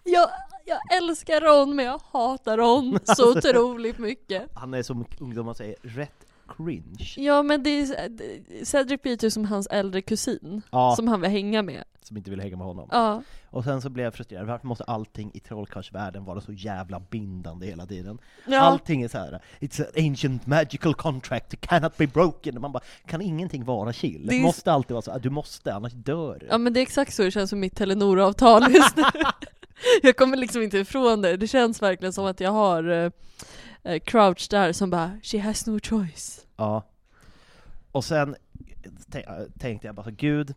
Jag, jag älskar Ron, men jag hatar Ron så otroligt mycket. Han är som ungdomar säger, rätt cringe Ja men det är, Cedric blir typ som hans äldre kusin, Ja. som han vill hänga med. Som inte vill hänga med honom Ja. Och sen så blev jag frustrerad, varför måste allting i trollkarlsvärlden vara så jävla bindande hela tiden? Ja. Allting är så här. it's an ancient magical contract, it cannot be broken. Man bara, kan ingenting vara chill? Det är- måste alltid vara så, du måste, annars dör du. Ja men det är exakt så det känns som mitt Telenor-avtal just nu. jag kommer liksom inte ifrån det, det känns verkligen som att jag har eh, Crouch där som bara 'She has no choice' Ja. Och sen eh, eh, tänkte jag bara, gud,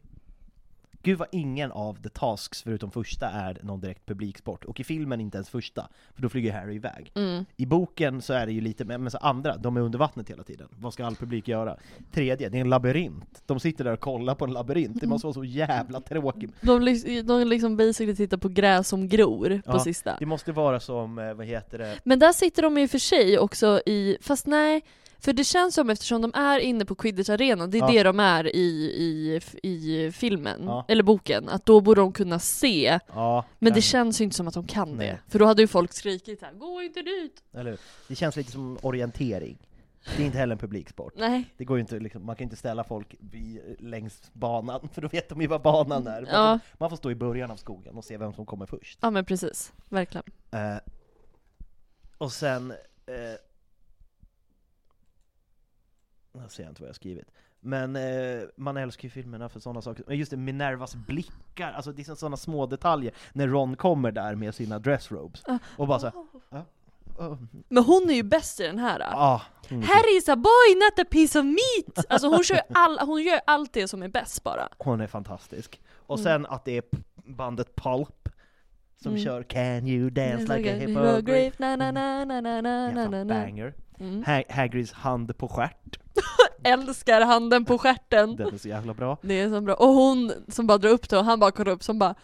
Gud vad ingen av the tasks förutom första är någon direkt publiksport, och i filmen inte ens första, för då flyger Harry iväg. Mm. I boken så är det ju lite, men så andra, de är under vattnet hela tiden. Vad ska all publik göra? Tredje, det är en labyrint. De sitter där och kollar på en labyrint, det måste vara så jävla tråkigt. De, de liksom basically tittar på gräs som gror på Ja, sista. Det måste vara som, eh, vad heter det? Men där sitter de och för sig också i, fast nej, för det känns som eftersom de är inne på Quidditch-arenan, det är Ja. det de är i, i, i filmen, Ja. eller boken, att då borde de kunna se, Ja, men det känns ju inte som att de kan Nej. det. För då hade ju folk skrikit här, gå inte dit! Eller hur? Det känns lite som orientering. Det är inte heller en publiksport. Nej. Det går inte, liksom, man kan ju inte ställa folk vid, längs banan, för då vet de ju vad banan är. Man, Ja. får, man får stå i början av skogen och se vem som kommer först. Ja men precis, verkligen. Eh, och sen... Eh, jag ser inte vad jag har skrivit. Men eh, man älskar ju filmerna för sådana saker. Men just det, Minervas blickar, alltså det är sådana små detaljer. När Ron kommer där med sina dressrobes. Och bara så här, ja, oh, Men hon är ju bäst i den här. ah, Harry is a boy, not a piece of meat! Alltså hon, kör all, hon gör allt det som är bäst bara. hon är fantastisk. Och Mm. sen att det är bandet Pulp som Mm. kör Can you dance like a hippogriff, na na na na na na na Jävla na na. banger. Mm. Ha- Hagrids hand på stjärt, Älskar handen på stjärten. den är så jävla bra. Det är så bra. Och hon som bara drar upp det och han bara kollar upp som bara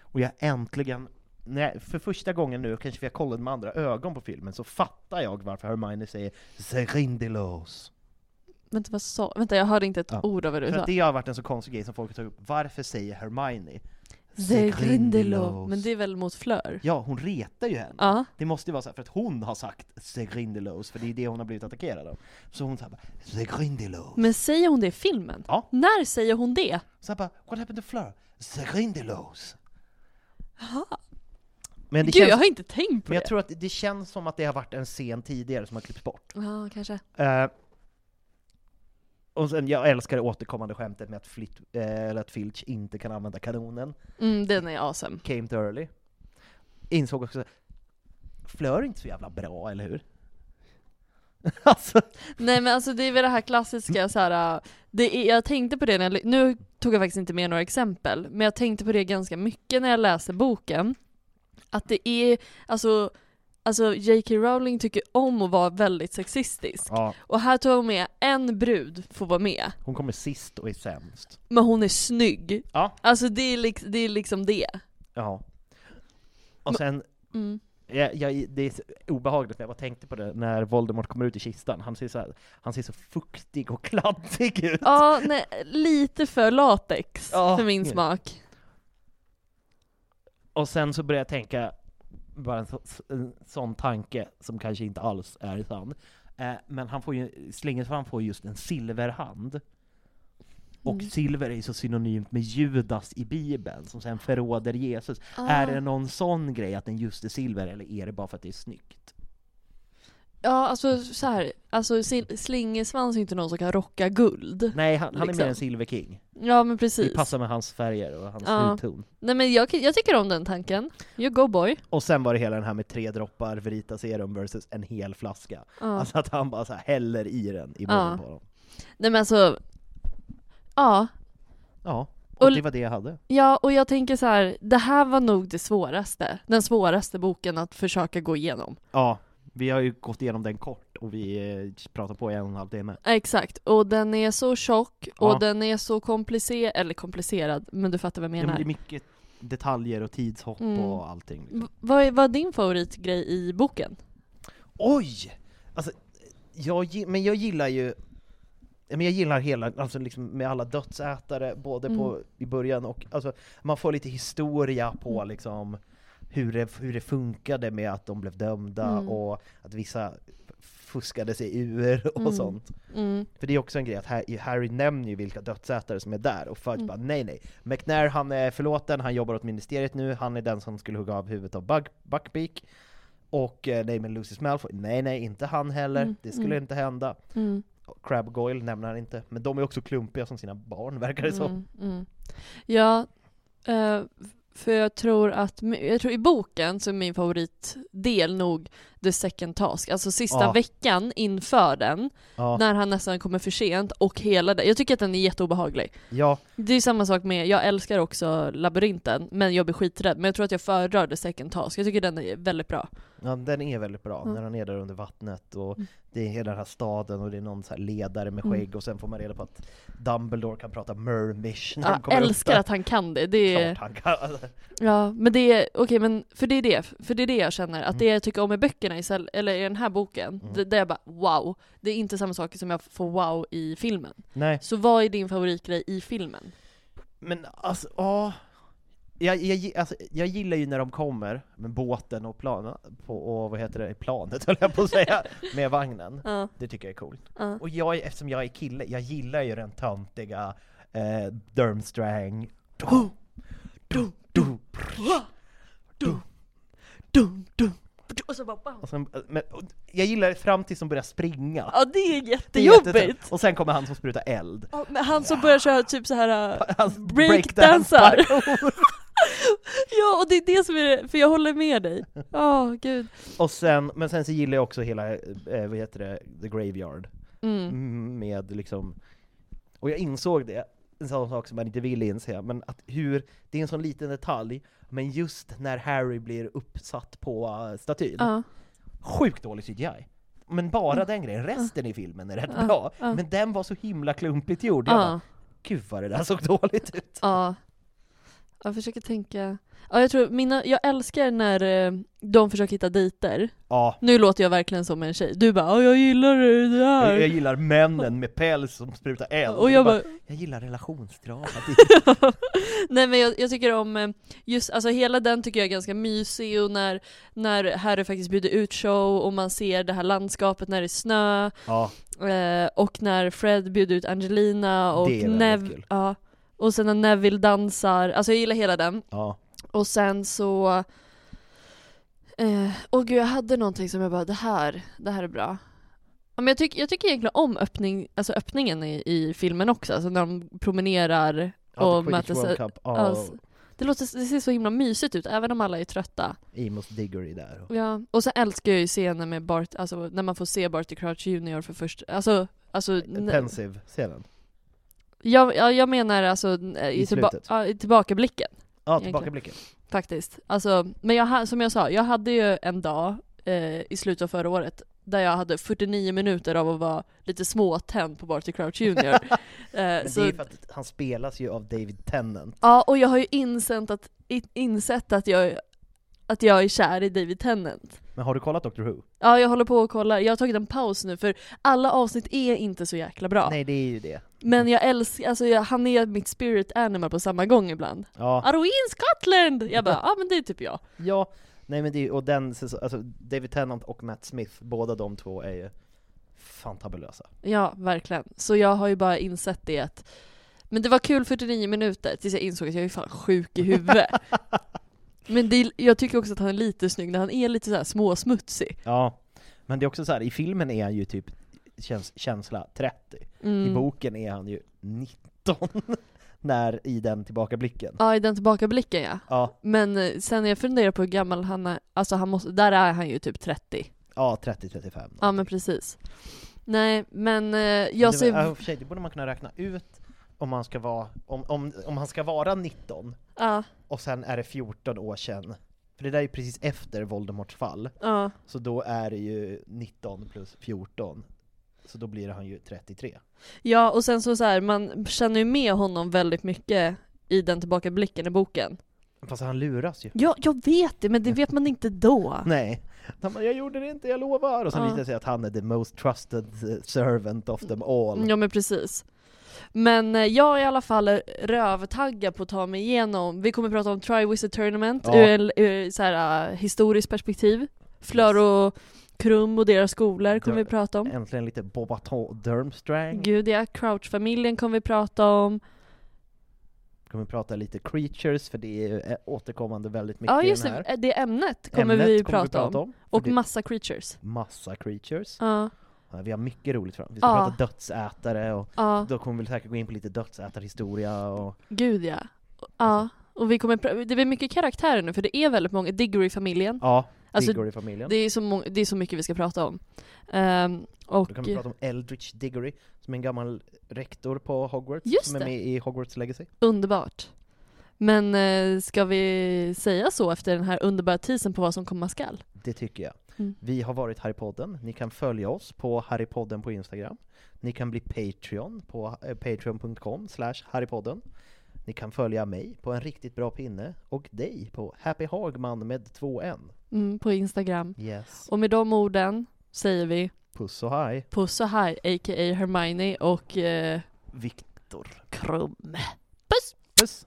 Och jag äntligen, när, för första gången nu, kanske för jag kollade med andra ögon på filmen, så fattar jag varför Hermione säger Zerindelos. Vänta vad sa Vänta jag hörde inte ett Ja. ord av vad du För sa. att det har varit en så konstig grej som folk har tagit upp. Varför säger Hermione Zegrindelov. Men det är väl mot Flör? Ja, hon retar ju henne. Ja. Det måste ju vara så här, för att hon har sagt Zegrindelos, för det är det hon har blivit attackerad av. Så hon säger bara Zegrindelos. Men säger hon det i filmen? Ja. När säger hon det? Så jag bara, what happened to Fleur? Zegrindelos. Jaha. Men det Gud känns, jag har inte tänkt på men jag det. tror att det känns som att det har varit en scen tidigare som har klippts bort. Ja kanske. Eh, och sen, jag älskar det återkommande skämtet med att, Flit, eh, att Filch inte kan använda kanonen. Mm, den är awesome. Came too early. Insåg också, Fleur är inte så jävla bra, eller hur? alltså, Nej men alltså det är väl det här klassiska så här. äh, det är, jag tänkte på det när jag, nu tog jag faktiskt inte med några exempel, men jag tänkte på det ganska mycket när jag läste boken. Att det är, alltså, alltså J.K. Rowling tycker om att vara väldigt sexistisk. ja, Och här tog hon med en brud får vara med, hon kommer sist och är sämst. men hon är snygg. Ja. Alltså det är, liks, det är liksom det. Ja. Och sen, Mm. jag, jag, det är obehagligt jag bara tänkte på det när Voldemort kommer ut i kistan. Han ser så, här, han ser så fuktig och kladdig ut. Ja, nej, lite för latex Ja. för min smak. Och sen så började jag tänka, bara en, så, en sån tanke som kanske inte alls är sann. Eh, men han får ju, Slingersvan får just en silverhand. Och Mm. silver är ju så synonymt med Judas i Bibeln, som sen förråder Jesus. Ah. Är det någon sån grej att den just är silver, eller är det bara för att det är snyggt? Ja, alltså så här, alltså slingersvans är inte någon som kan rocka guld. Nej, han, han är Liksom. mer en silverking. Ja men Det precis. passar med hans färger och hans Ja. hudton. Nej men jag, jag tycker om den tanken. You go boy. Och sen var det hela den här med tre droppar Verita Serum versus en hel flaska. Ja. Alltså att han bara så här häller i den i Ja. munnen på dem. Nej men alltså, ja. Ja, och, Och- det var det jag hade. Ja, och jag tänker så här, det här var nog det svåraste. Den svåraste boken att försöka gå igenom. Ja, vi har ju gått igenom den kort och vi eh, pratar på i en och en halv timme. Exakt, och den är så tjock och Ja. den är så komplicerad, eller komplicerad, men du fattar vad jag Ja, men menar. det är mycket detaljer och tidshopp Mm. och allting. liksom. Vad är, vad är din favoritgrej i boken? Oj! Alltså, jag, men jag gillar ju men jag gillar hela, alltså liksom med alla dödsätare, både på, Mm. i början och, alltså man får lite historia på Mm. liksom hur det, hur det funkade med att de blev dömda Mm. och att vissa fuskade sig ur och Mm. sånt. Mm. För det är också en grej att Harry, Harry nämner ju vilka dödsätare som är där, och Fudge Mm. bara nej nej. McNair han är förlåten, han jobbar åt ministeriet nu, han är den som skulle hugga av huvudet av Bug, Buckbeak. Och eh, nej men Lucius Malfoy, nej nej inte han heller, Mm, det skulle mm. inte hända. Mm. Crab Goyle nämner han inte, men de är också klumpiga som sina barn verkar det som. Mm, mm. Ja, eh, för jag tror att, jag tror i boken så är min favoritdel nog the second task, alltså sista Ja. veckan inför den, Ja, när han nästan kommer för sent och hela det. Jag tycker att den är jätteobehaglig. ja, Det är samma sak med, jag älskar också labyrinten, men jag blir skiträdd. Men jag tror att jag föredrar the second task, jag tycker den är väldigt bra. ja, den är väldigt bra, Mm. när han är där under vattnet och Mm. det är hela den här staden och det är någon så ledare med Mm. skägg och sen får man reda på att Dumbledore kan prata mermish när de Jag kommer upp älskar där. att han kan det. det är, Klart han kan. Ja, men det är, okej men för det är det, för det är det jag känner, att Mm. det jag tycker om i böckerna, istället, eller i den här boken, Mm. där jag bara wow, det är inte samma saker som jag får wow i filmen. Nej, Så vad är din favoritgrej i filmen? men alltså, ja. jag, jag, alltså, jag gillar ju när de kommer med båten och planen, och vad heter det, planet höll jag på att säga, med vagnen. Ja. Det tycker jag är coolt. Ja. Och jag, eftersom jag är kille, jag gillar ju den töntiga eh, Durmstrang. Dum, dum, dum, dum, dum, dum. Och så bara. Och sen, eh, men, och jag gillar det fram tills de börjar springa. Ja det är Det är jättejobbigt! jättetrött. Och sen kommer han som sprutar eld. Ja, men han som börjar köra typ så här uh, breakdansar! ja, och det är det som är det, för jag håller med dig. Ja, gud. Och sen, men sen så gillar jag också hela, eh, vad heter det, The Graveyard. Mm, Med liksom, och jag insåg det, en sån sak som man inte vill inse, men att hur, det är en sån liten detalj, men just när Harry blir uppsatt på uh, statyn, Ja. sjukt dålig CGI. Men bara den grejen, resten i filmen är rätt Ja, bra. Men den var så himla klumpigt gjord. Jag Ja. bara, Gud vad det där såg dåligt ut. Ja. Jag försöker tänka. Ja, jag tror mina, jag älskar när eh, de försöker hitta dejter. Ja. Nu låter jag verkligen som en tjej. Du bara "Ja, jag gillar det där. Jag, jag gillar männen med päls som sprutar eld. Och jag bara, jag gillar relationsdrama. Nej men jag, jag tycker om, eh, just, alltså hela den tycker jag är ganska mysig och när, när Harry faktiskt bjuder ut show och man ser det här landskapet när det är snö. Ja. Eh, och när Fred bjuder ut Angelina och Nev, ja. Och sen när Neville dansar, alltså jag gillar hela den. Ja. Och sen så... Eh, åh gud, jag hade någonting som jag bara, det här, det här är bra. Ja, men jag, tycker jag tycker egentligen om öppning, alltså öppningen i, i filmen också, alltså när de promenerar och möter sig. Ja. Alltså, det, låter, det ser så himla mysigt ut, även om alla är trötta. Amos Diggory där. Ja, och sen älskar jag ju scenen med Bart, alltså när man får se Barty Crouch Jr för första, alltså, alltså Pensive-scenen. Jag, ja, jag menar alltså i, I tillba- slutet. ja, i tillbakablicken. Ja, egentligen. tillbakablicken. Faktiskt. Alltså, men jag, ha- som jag sa, jag hade ju en dag eh, i slutet av förra året där jag hade 49 minuter av att vara lite småtänd på Barty Crouch Jr. eh, Men så, det är för att han spelas ju av David Tennant. ja, och jag har ju insett att, i- insett att jag, att jag är kär i David Tennant. Men har du kollat Doctor Who? Ja, jag håller på och kollar. Jag har tagit en paus nu för alla avsnitt är inte så jäkla bra. Nej, det är ju det. Men jag älskar, alltså jag, han är mitt spirit animal på samma gång ibland. Ja. Are we in Scotland? Jag bara, ja men det är typ jag. Ja, nej men det är och den, alltså David Tennant och Matt Smith, båda de två är ju fantabulösa. Ja, verkligen. Så jag har ju bara insett det att Men det var kul 49 minuter tills jag insåg att jag är fan sjuk i huvudet. Men är- jag tycker också att han är lite snygg när han är lite så här småsmutsig. Ja, men det är också så här, i filmen är han ju typ käns känsla 30. I Mm. boken är han ju 19, när i den tillbakablicken. Ja, i den tillbakablicken ja. Ja. Men eh, sen när jag funderar på hur gammal han är, alltså han måste, där är han ju typ 30. Ja, 30-35. Ja men precis. Nej men eh, jag ser... ja, i för sig, det borde man kunna räkna ut om man ska vara, om, om, om han ska vara 19, Ja. och sen är det 14 år sedan. För det där är ju precis efter Voldemorts fall. Ja. Så då är det ju 19 plus 14. Så då blir han ju 33. Ja och sen så, så här, man känner ju med honom väldigt mycket i den tillbakablicken i boken. Fast han luras ju. Ja, jag vet det, men det vet man inte då. Nej. Han bara, jag gjorde det inte, jag lovar! Och sen Ja. visar det sig att han är the most trusted servant of them all. Ja men precis. Men eh, jag är i alla fall rövtaggad på att ta mig igenom, vi kommer prata om Triwizard Tournament Ja. ur, ur så här, uh, historiskt perspektiv. Flör och Krum och deras skolor kommer vi prata om. Äntligen lite Bobaton Durmstrang. Gud ja, Crouch-familjen kommer vi prata om. Kommer prata lite creatures, för det är eh, återkommande väldigt mycket Ja i just den här. det, ämnet kommer, Ämnet vi, kommer prata om. för Och det- massa creatures. Massa creatures. Ja. Ja, vi har mycket roligt fram. Vi ska Ja. prata dödsätare och Ja. då kommer vi säkert gå in på lite dödsätarhistoria och Gud ja. Ja, och vi kommer det är mycket karaktärer nu för det är väldigt många, Diggory-familjen. Ja, Alltså, Diggory-familjen. Det är, så många, det är så mycket vi ska prata om. Ehm, och Då kan vi prata om Eldritch Diggory, som är en gammal rektor på Hogwarts, Just som är det. med i Hogwarts Legacy. underbart. Men eh, ska vi säga så efter den här underbara teasern på vad som komma skall? Det tycker jag. Mm. Vi har varit Harrypodden, ni kan följa oss på Harrypodden på Instagram. Ni kan bli Patreon på eh, patreon.com slash Harrypodden. Ni kan följa mig på en riktigt bra pinne och dig på Happy Hagman med två N. Mm, på Instagram. Yes. Och med de orden säger vi Puss och hej. puss och hej, a.k.a. Hermione och eh, Viktor. Krum. Puss! Puss!